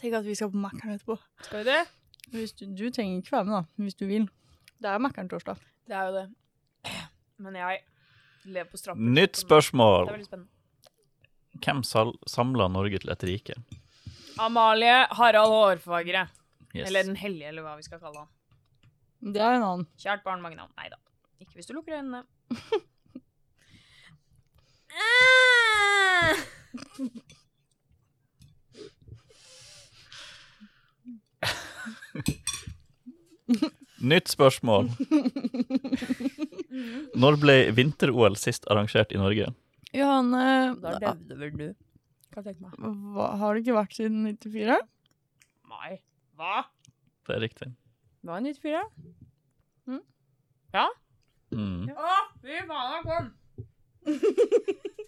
Tenk at vi skal på Mækkern etterpå. Skal vi det? Hvis du, du trenger ikke være med, da, hvis du vil. Det er Mækkern-torsdag. Det er jo det. <clears throat> Men jeg lever på straffen. Nytt spørsmål. Det er veldig spennende. Hvem samla Norge til et rike? Amalie Harald Hårfagre. Yes. Eller Den hellige, eller hva vi skal kalle han. Det er en annen. Kjært barn, mange navn. Nei da. Hvis du lukker øynene. <laughs> Nytt spørsmål. Når ble vinter-OL sist arrangert i Norge? Johanne Da levde vel du. Hva tenker tenke meg. hva, Har det ikke vært siden 94? Nei. Hva? Det er riktig. Det var 94? Mm. Å, fy faen, han kom! <laughs>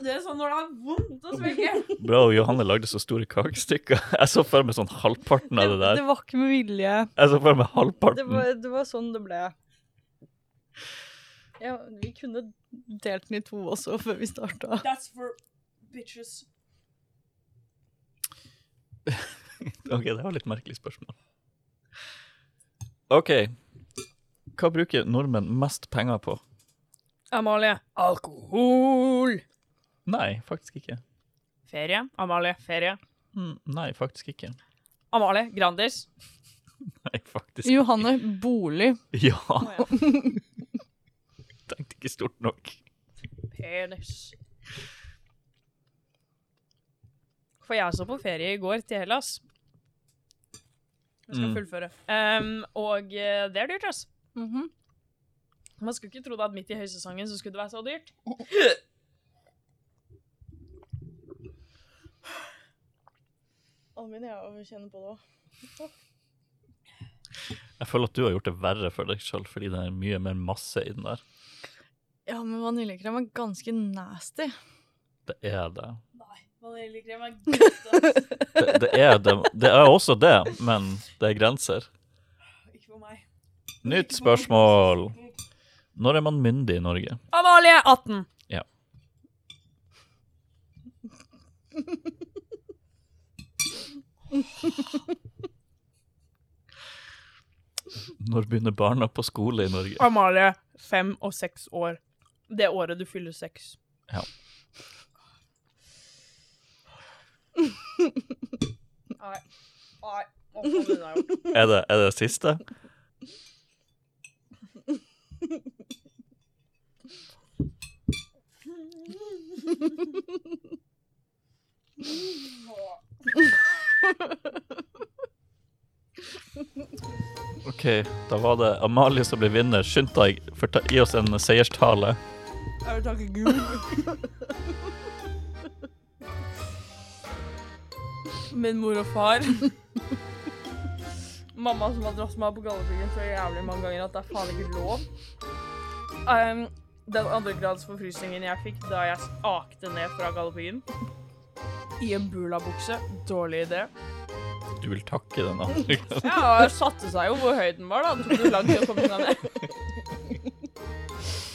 Det er sånn når det er vondt å svelge. Bra, og Johanne lagde så store kakestykker. <laughs> Jeg så for meg sånn halvparten av det der. Det der. var ikke med vilje. Jeg så for meg Det halvparten. var, det var sånn det ble. Ja, vi kunne delt den i to også før vi starta. That's for bitches. <laughs> Ok, det var litt merkelig spørsmål. OK. Hva bruker nordmenn mest penger på? Amalie. Alkohol. Nei, faktisk ikke. Ferie. Amalie. Ferie. Mm, Nei, faktisk ikke. Amalie. Grandis. <laughs> Nei, faktisk ikke. Johanne, bolig. <laughs> Ja. Oh, ja. <laughs> Tenkte ikke stort nok. Penis. For jeg så på ferie i går til Hellas. Jeg skal Mm. fullføre. Um, og eh, det er dyrt, altså. Mm -hmm. Man skulle ikke tro det at midt i høysesongen så skulle det være så dyrt. Alle mine er å kjenne på det òg. Jeg føler at du har gjort det verre for deg sjøl, fordi det er mye mer masse i den der. Ja, men vaniljekrem er ganske nasty. Det er det. Vaniljekrem er <laughs> godt. Det, det er det. Det er også det, men det er grenser. Ikke for meg. Nytt spørsmål. Når er man myndig i Norge? Amalie 18. Ja. Når begynner barna på skole i Norge? Amalie fem og seks år. Det året du fyller seks. Ja. Nei. Nei. Er det? Er det, det siste? OK, da var det Amalie som ble vinner. Skynd deg, gi oss en seierstale. Jeg vil takke Gud. Min mor og far. <laughs> Mamma som har dratt meg på Galdhøpiggen så jævlig mange ganger at det er faen ikke lov. Um, den andregradsforfrysningen jeg fikk da jeg akte ned fra Galdhøpiggen i en bulabukse, dårlig idé. Du vil takke den andre. Ja, og satte seg jo hvor høy den var, da. Det tok jo lang tid å komme seg ned.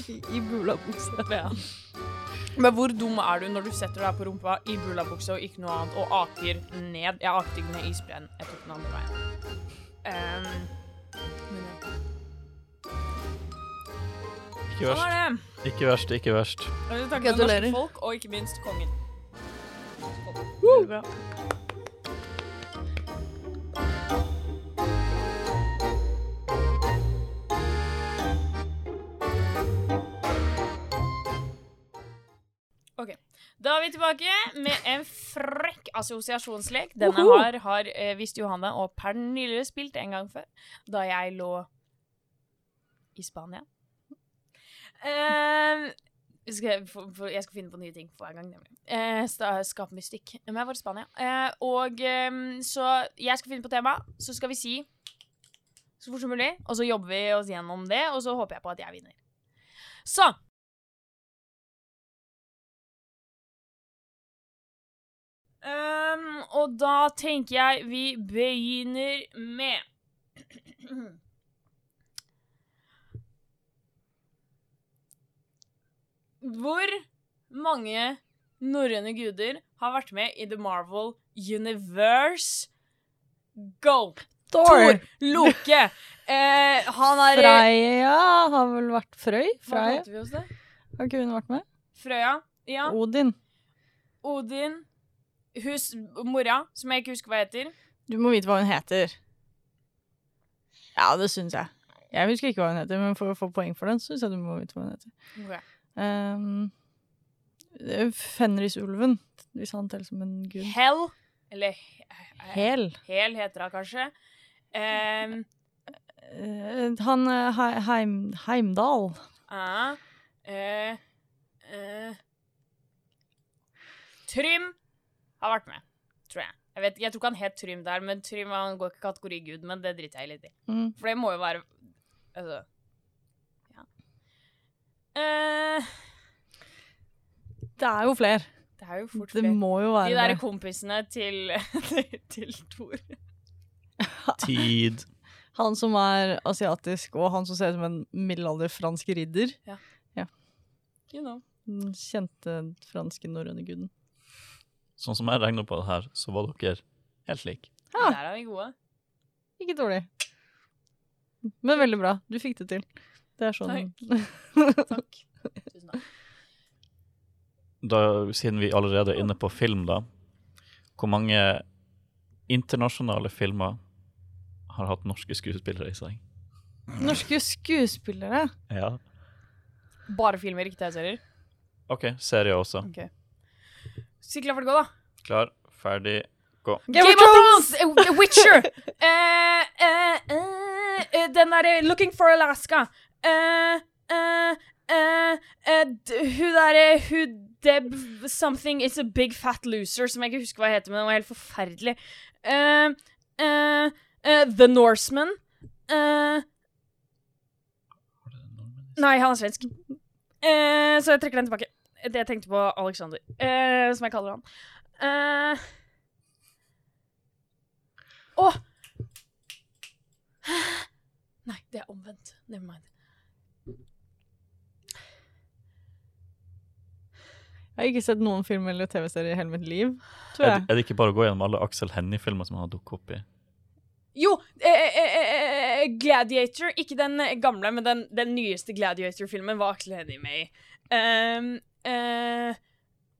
I, i bulabukse. Ja. Men hvor dum er du når du setter deg på rumpa i bulabukse og ikke noe annet, og aker ned? Jeg akte ikke ned isbreen. Jeg tok den andre veien. Um. Ikke verst. Sånn. Ikke verst, ikke verst. Gratulerer. norske folk, og ikke minst kongen. Veldig bra. Er vi tilbake med en frekk assosiasjonslek. Denne har, har eh, visst Johanne og Pernille spilt en gang før, da jeg lå i Spania. Uh, skal, jeg- for, for, jeg skal finne på nye ting for hver gang. Eh, Skape mystikk. Men jeg var i Spania. Eh, og eh, så jeg skal finne på tema, så skal vi si så fort som mulig, og så jobber vi oss gjennom det, og så håper jeg på at jeg vinner. Så Ehm, og da tenker jeg vi begynner med Hvor mange norrøne guder har vært med i The Marvel Universe? Go! Thor! Loke! Eh, han er Freya har vel vært Frøy? Freya? Har ikke hun vært med? Frøya? Ja. Odin. Odin. Hus mora, som jeg ikke husker hva heter. Du må vite hva hun heter. Ja, det syns jeg. Jeg husker ikke hva hun heter, men for å få poeng for den, syns jeg du må vite hva hun heter. Um, Fenrisulven, hvis han teller som en gud. Hell. Eller Hel. Hel heter hun kanskje. Um, uh, han eh, Hei- Heim, Heimdal. Uh, uh, Trym har vært med, tror jeg. Jeg, vet, jeg tror ikke han het Trym der, men Trym han går ikke i kategori gud, men det driter jeg litt i. Mm. For det må jo være Altså Ja. Eh, Det er jo flere. det er jo fort Det flere. må jo være De derre det. kompisene <laughs> til, til Thor. Tid. <laughs> Han som er asiatisk, og han som ser ut som en middelalder fransk ridder. You know. Den kjente franske norrøne guden. Sånn som jeg regner på det her, så var dere helt like. Ja. Der er vi gode. Ikke dårlig. Men veldig bra. Du fikk det til. Det er sånn Takk. <laughs> takk. Tusen takk. Da, siden vi allerede er inne på film, da. Hvor mange internasjonale filmer har hatt norske skuespillere i seg? Norske skuespillere. Ja. Bare filmer, ikke TV-serier? OK, serier også. Si klar for det gå, da. Klar, ferdig, gå. Game of Thrones! Thrones! Witcher! uh, uh, eh, eh, den derre Looking for Alaska. Eh, eh, eh, eh, hun derre Hun Deb something is a big fat loser, som jeg ikke husker hva jeg heter, men den var helt forferdelig. Eh, eh, eh, The Norseman. Eh, nei, han er svensk. Eh, så jeg trekker den tilbake. Det jeg tenkte på Alexander, eh, som jeg kaller han. Eh, Å! Nei, det er omvendt. Never mind. Jeg har ikke sett noen film eller TV-serie i hele mitt liv, tror Er, jeg. er det ikke bare å gå gjennom alle Aksel Hennie-filmer som han har dukket opp i? Jo, eh, eh, eh, Gladiator. Ikke den gamle, men den, den nyeste Gladiator-filmen var Aksel Hennie med i. Um, eh,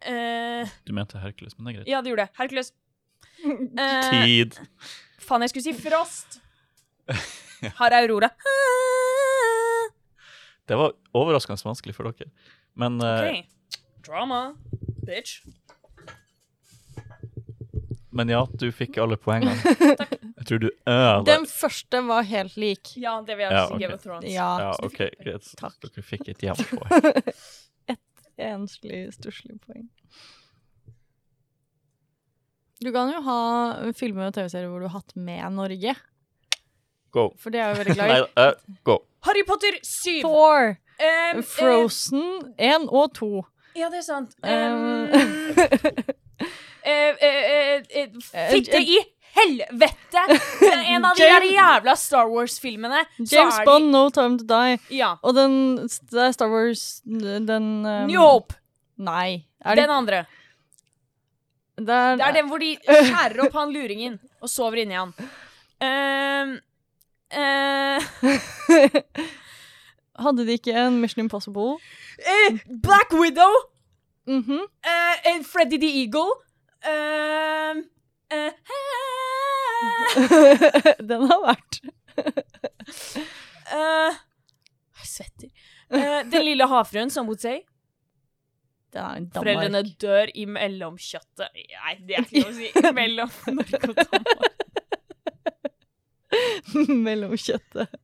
eh, Du mente Hercules, men det er greit. ja, det gjorde det. Hercules. <laughs> Eh, Tid. faen, jeg skulle si Frost. Har Aurora. Det var overraskende vanskelig for dere. Men eh, OK. Drama. Bitch. Men ja, du fikk alle poengene. <laughs> Jeg tror du ø. Den første var helt lik. Ja, det vil jeg Ja, si ok. Game of Thrones. Ja. Ja, OK, greit. Takk. Dere fikk et jevnt poeng. <laughs> Enslig, stusslig poeng. Du kan jo ha filmer og TV-serier hvor du har hatt med Norge, Go. for det er jeg jo veldig glad Nei, i. eh, go. Harry Potter 7! Thor, Um, Frozen 1 og 2. eh, ja, det er sant. Um, uh, uh, eh, eh, eh, Fitte eh, i helvete! Det er en av de der jævla Star Wars-filmene. James de- Bond, No Time To Die. Ja. Og den det er Star Wars Den um, New Hope. Nei. Er det, Den andre. det er, Det er den hvor de skjærer opp han luringen og sover inni han. Um, uh... <laughs> Hadde de ikke en Mission Impossible? Uh, Black Widow! Mm -hmm. uh, Freddy the Eagle. Uh, <laughs> Den har vært uh, Jeg svetter. Uh, den lille havfruen som mot seg. Er Foreldrene dør i mellomkjøttet. Nei, det er ikke lov å si. <laughs> Mellom Norge og Danmark. <laughs> mellomkjøttet.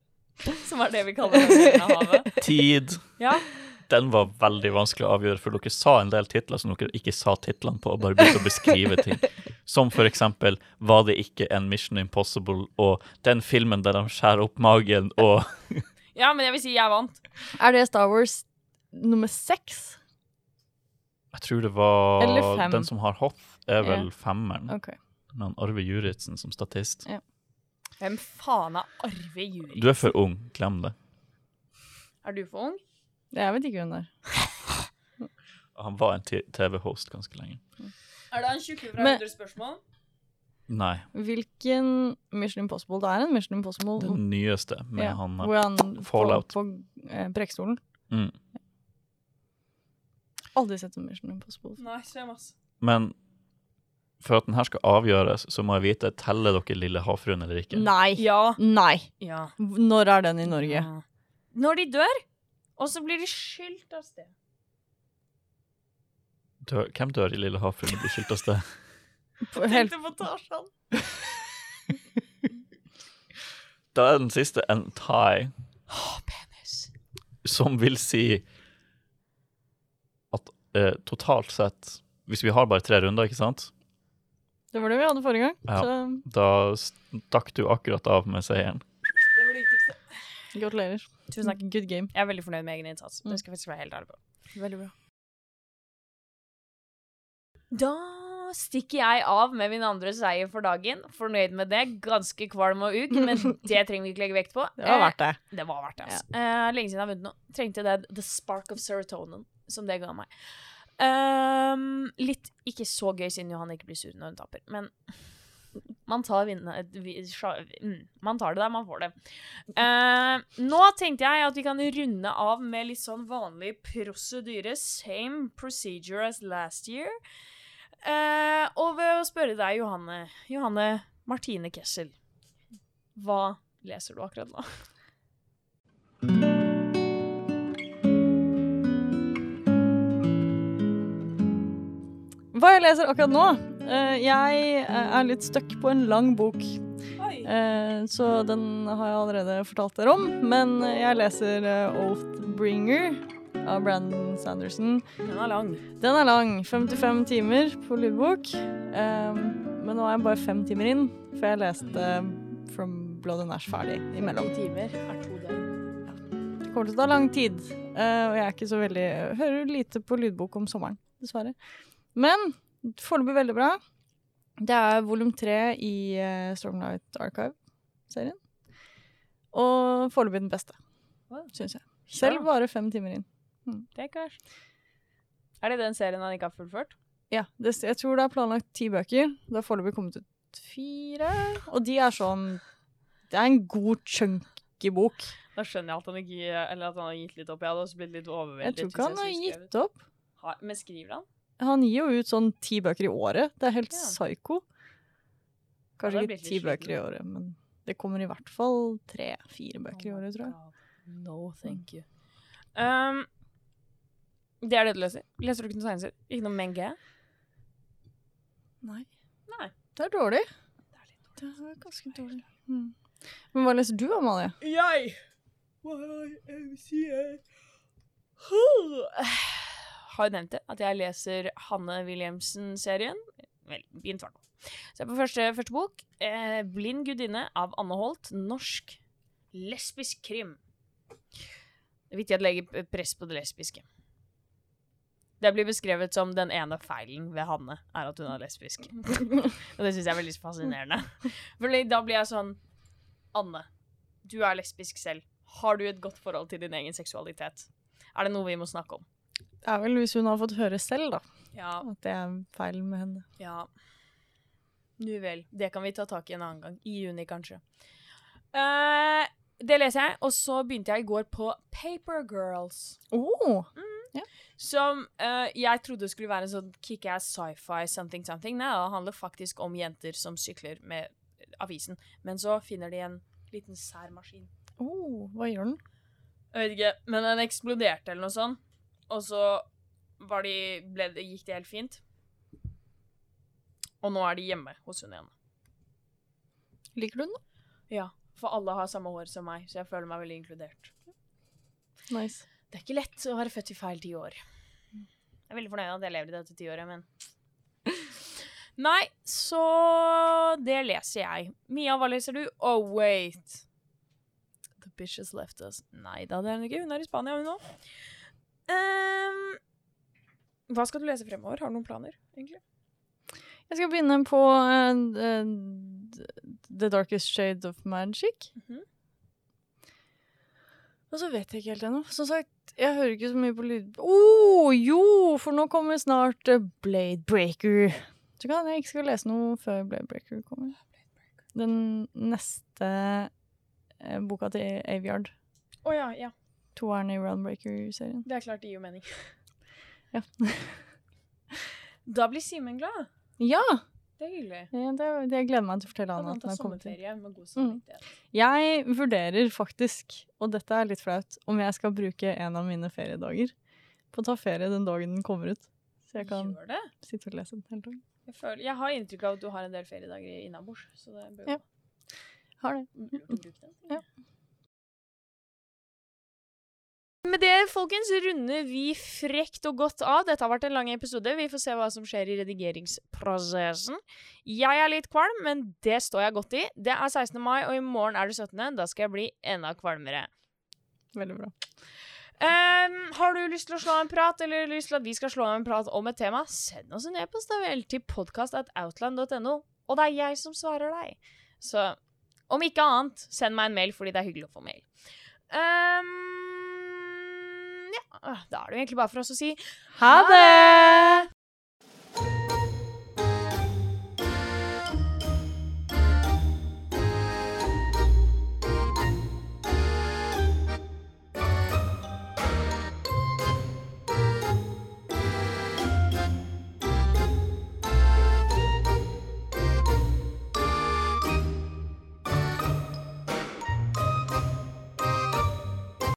Som er det vi kaller det havet. Tid. Ja. Den var veldig vanskelig å avgjøre, for dere sa en del titler som dere ikke sa titlene på, og bare begynte å beskrive ting. Som for eksempel Var det ikke en Mission Impossible, og den filmen der de skjærer opp magen, og <laughs> ja, men jeg vil si jeg vant. Er det Star Wars nummer seks? Jeg tror det var. Den som har hoff, er vel yeah. femmeren. Okay. Men Arve Juritzen som statist. Hvem faen er Arve Juritzen? Du er for ung, glem det. Er du for ung? Jeg vet ikke hvem det er. Han var en TV-host ganske lenge. Er det en tjukke fra Men- 100 spørsmål? Nei, Hvilken Mission Impossible? Det er en Mission Impossible den nyeste med ja, han hvor han Fallout. på, på eh, prekestolen. mm. Aldri sett en Mission Impossible. Nei, se masse. Men for at den her skal avgjøres, så må jeg vite teller dere Lille havfruen eller ikke. Nei. Ja. Nei. Ja. Når er den i Norge? Ja. Når de dør, og så blir de skylt av sted. Dør, hvem dør i Lille havfruen og blir skylt av sted? På- Helt, Tenkte på Tarzan. <laughs> Da er den siste en thai. Åh, penis. som vil si at eh, totalt sett Hvis vi har bare tre runder, ikke sant? det var det vi hadde forrige gang. Ja. Så Da stakk du akkurat av med seieren. Det var det viktigste. gratulerer. Tusen takk. Good game. Jeg er veldig fornøyd med egen innsats. Mm. Det skal jeg faktisk være helt ærlig på. Veldig bra. Da stikker jeg av med min andre seier for dagen. Fornøyd med det. Ganske kvalm og uk, men <laughs> det trenger vi ikke legge vekt på. Det var verdt det. Eh, det var verdt det, altså. Ja. lenge siden jeg har vunnet noe. Trengte det the spark of serotonin som det ga meg. Um, litt ikke så gøy siden Johan ikke blir sur når hun taper, men man tar, vinne, vi- sja- mm, man tar det der man får det. Uh, nå tenkte jeg at vi kan runde av med litt sånn vanlig prosedyre. Same procedure as last year. Eh, og ved å spørre deg, Johanne, Johanne Martine Kessel, hva leser du akkurat nå? Hva jeg leser akkurat nå? Eh, jeg eh, er litt stuck på en lang bok, eh, så den har jeg allerede fortalt dere om. Men jeg leser Oathbringer av Brandon Sanderson. Den er lang. Den er lang. 55 timer på lydbok. Um, men nå er jeg bare fem timer inn, for jeg leste From Blood and Ash ferdig imellom. Ti timer er to døgn. Det kommer til å ta lang tid, uh, og jeg er ikke så veldig Hører lite på lydbok om sommeren, dessverre. Men foreløpig veldig bra. Det er volum tre i uh, Stormlight Archive-serien. Og foreløpig den beste, Wow. syns jeg. Selv bare fem timer inn. Det er kanskje. Er det den serien han ikke har fullført? Ja, det, jeg tror det er planlagt ti bøker. Det har foreløpig kommet ut fire. Og de er sånn Det er en god, chunky bok. Da skjønner jeg at han ikke Eller at han har gitt litt opp. Jeg hadde også blitt litt Jeg tror ikke han har gitt opp. Ha- Men skriver han? Han gir jo ut sånn ti bøker i året. Det er helt Ja. psyko. Kanskje ikke ti bøker i året, men det kommer i hvert fall tre-fire bøker i Oh året, tror jeg. No, thank you. Um, det er det du leser? Leser du ikke noe tegneserier? Ikke noe menge? Nei. Nei. Det er dårlig. Det er litt Det er ganske dårlig. Mm. Men hva leser du, Amalie? Jeg Har jo nevnt det, at jeg leser Hanne Williamsen-serien. Vel, begynt var hvert fall. Så jeg er på første, første bok. Eh, 'Blind gudinne' av Anne Holt. Norsk lesbisk krim. Det er viktig at legger press på det lesbiske. Det blir beskrevet som den ene feilen ved Hanne, er at hun er lesbisk. <laughs> Og det syns jeg er veldig fascinerende. For da blir jeg sånn Anne, du er lesbisk selv. Har du et godt forhold til din egen seksualitet? Er det noe vi må snakke om? Det er vel hvis hun har fått høre selv, da. Ja. At det er feil med henne. Ja. Nu vel. Det kan vi ta tak i en annen gang. I juni, kanskje. Uh, det leser jeg, og så begynte jeg i går på Paper Girls. Oh. Som uh, jeg trodde skulle være en sånn kickass sci-fi something something. Nei, det handler faktisk om jenter som sykler med avisen. Men så finner de en liten sær maskin. oh, hva gjør den? Jeg vet ikke, men den eksploderte eller noe sånt. Og så var de, ble gikk det helt fint. Og nå er de hjemme hos hun igjen. Liker du den? Ja, for alle har samme hår som meg, så jeg føler meg veldig inkludert. Nice. Det er ikke lett å være født i feil tiår. Jeg er veldig fornøyd med at jeg lever i dette tiåret, men <laughs> Nei, så det leser jeg. Mia, hva leser du? Oh, wait. The bitch has left us. Nei da, det er hun ikke. Hun er i Spania, hun òg. Um, hva skal du lese fremover? Har du noen planer, egentlig? Jeg skal begynne på uh, uh, The Darkest Shade of Magic. Mhm. Og så vet jeg ikke helt ennå. Som sagt, jeg hører ikke så mye på lyd... Å, oh, jo! For nå kommer snart eh, Blade Breaker. Så kan jeg ikke skal lese noe før Blade Breaker kommer. Den neste eh, boka til Aviard. Å ja, ja. Toeren i Runbreaker-serien. Det er klart det gir jo mening. Ja. <laughs> da blir Simen glad. Ja! Det er hyggelig. Det, det, det gleder meg til å fortelle han kan han ta sommerferie med god samvittighet. Jeg vurderer faktisk, og dette er litt flaut, om jeg skal bruke en av mine feriedager på å ta ferie den dagen den kommer ut. Så jeg kan sitte og lese den hele dagen. Jeg, føler, jeg har inntrykk av at du har en del feriedager innabords, så det bør Ja. Har det. lurt å bruke den. Ja. Med det, folkens, runder vi frekt og godt av. Dette har vært en lang episode. Vi får se hva som skjer i redigeringsprosessen. Jeg er litt kvalm, men det står jeg godt i. Det er 16. mai, og i morgen er det 17. Da skal jeg bli enda kvalmere. Veldig bra. Um, har du lyst til å slå en prat, eller lyst til at vi skal slå en prat om et tema, send oss en e-post vel til podcast.outland.no, og det er jeg som svarer deg. Så om ikke annet, send meg en mail, fordi det er hyggelig å få mail. Ja, da er det jo egentlig bare for oss å si Ha det!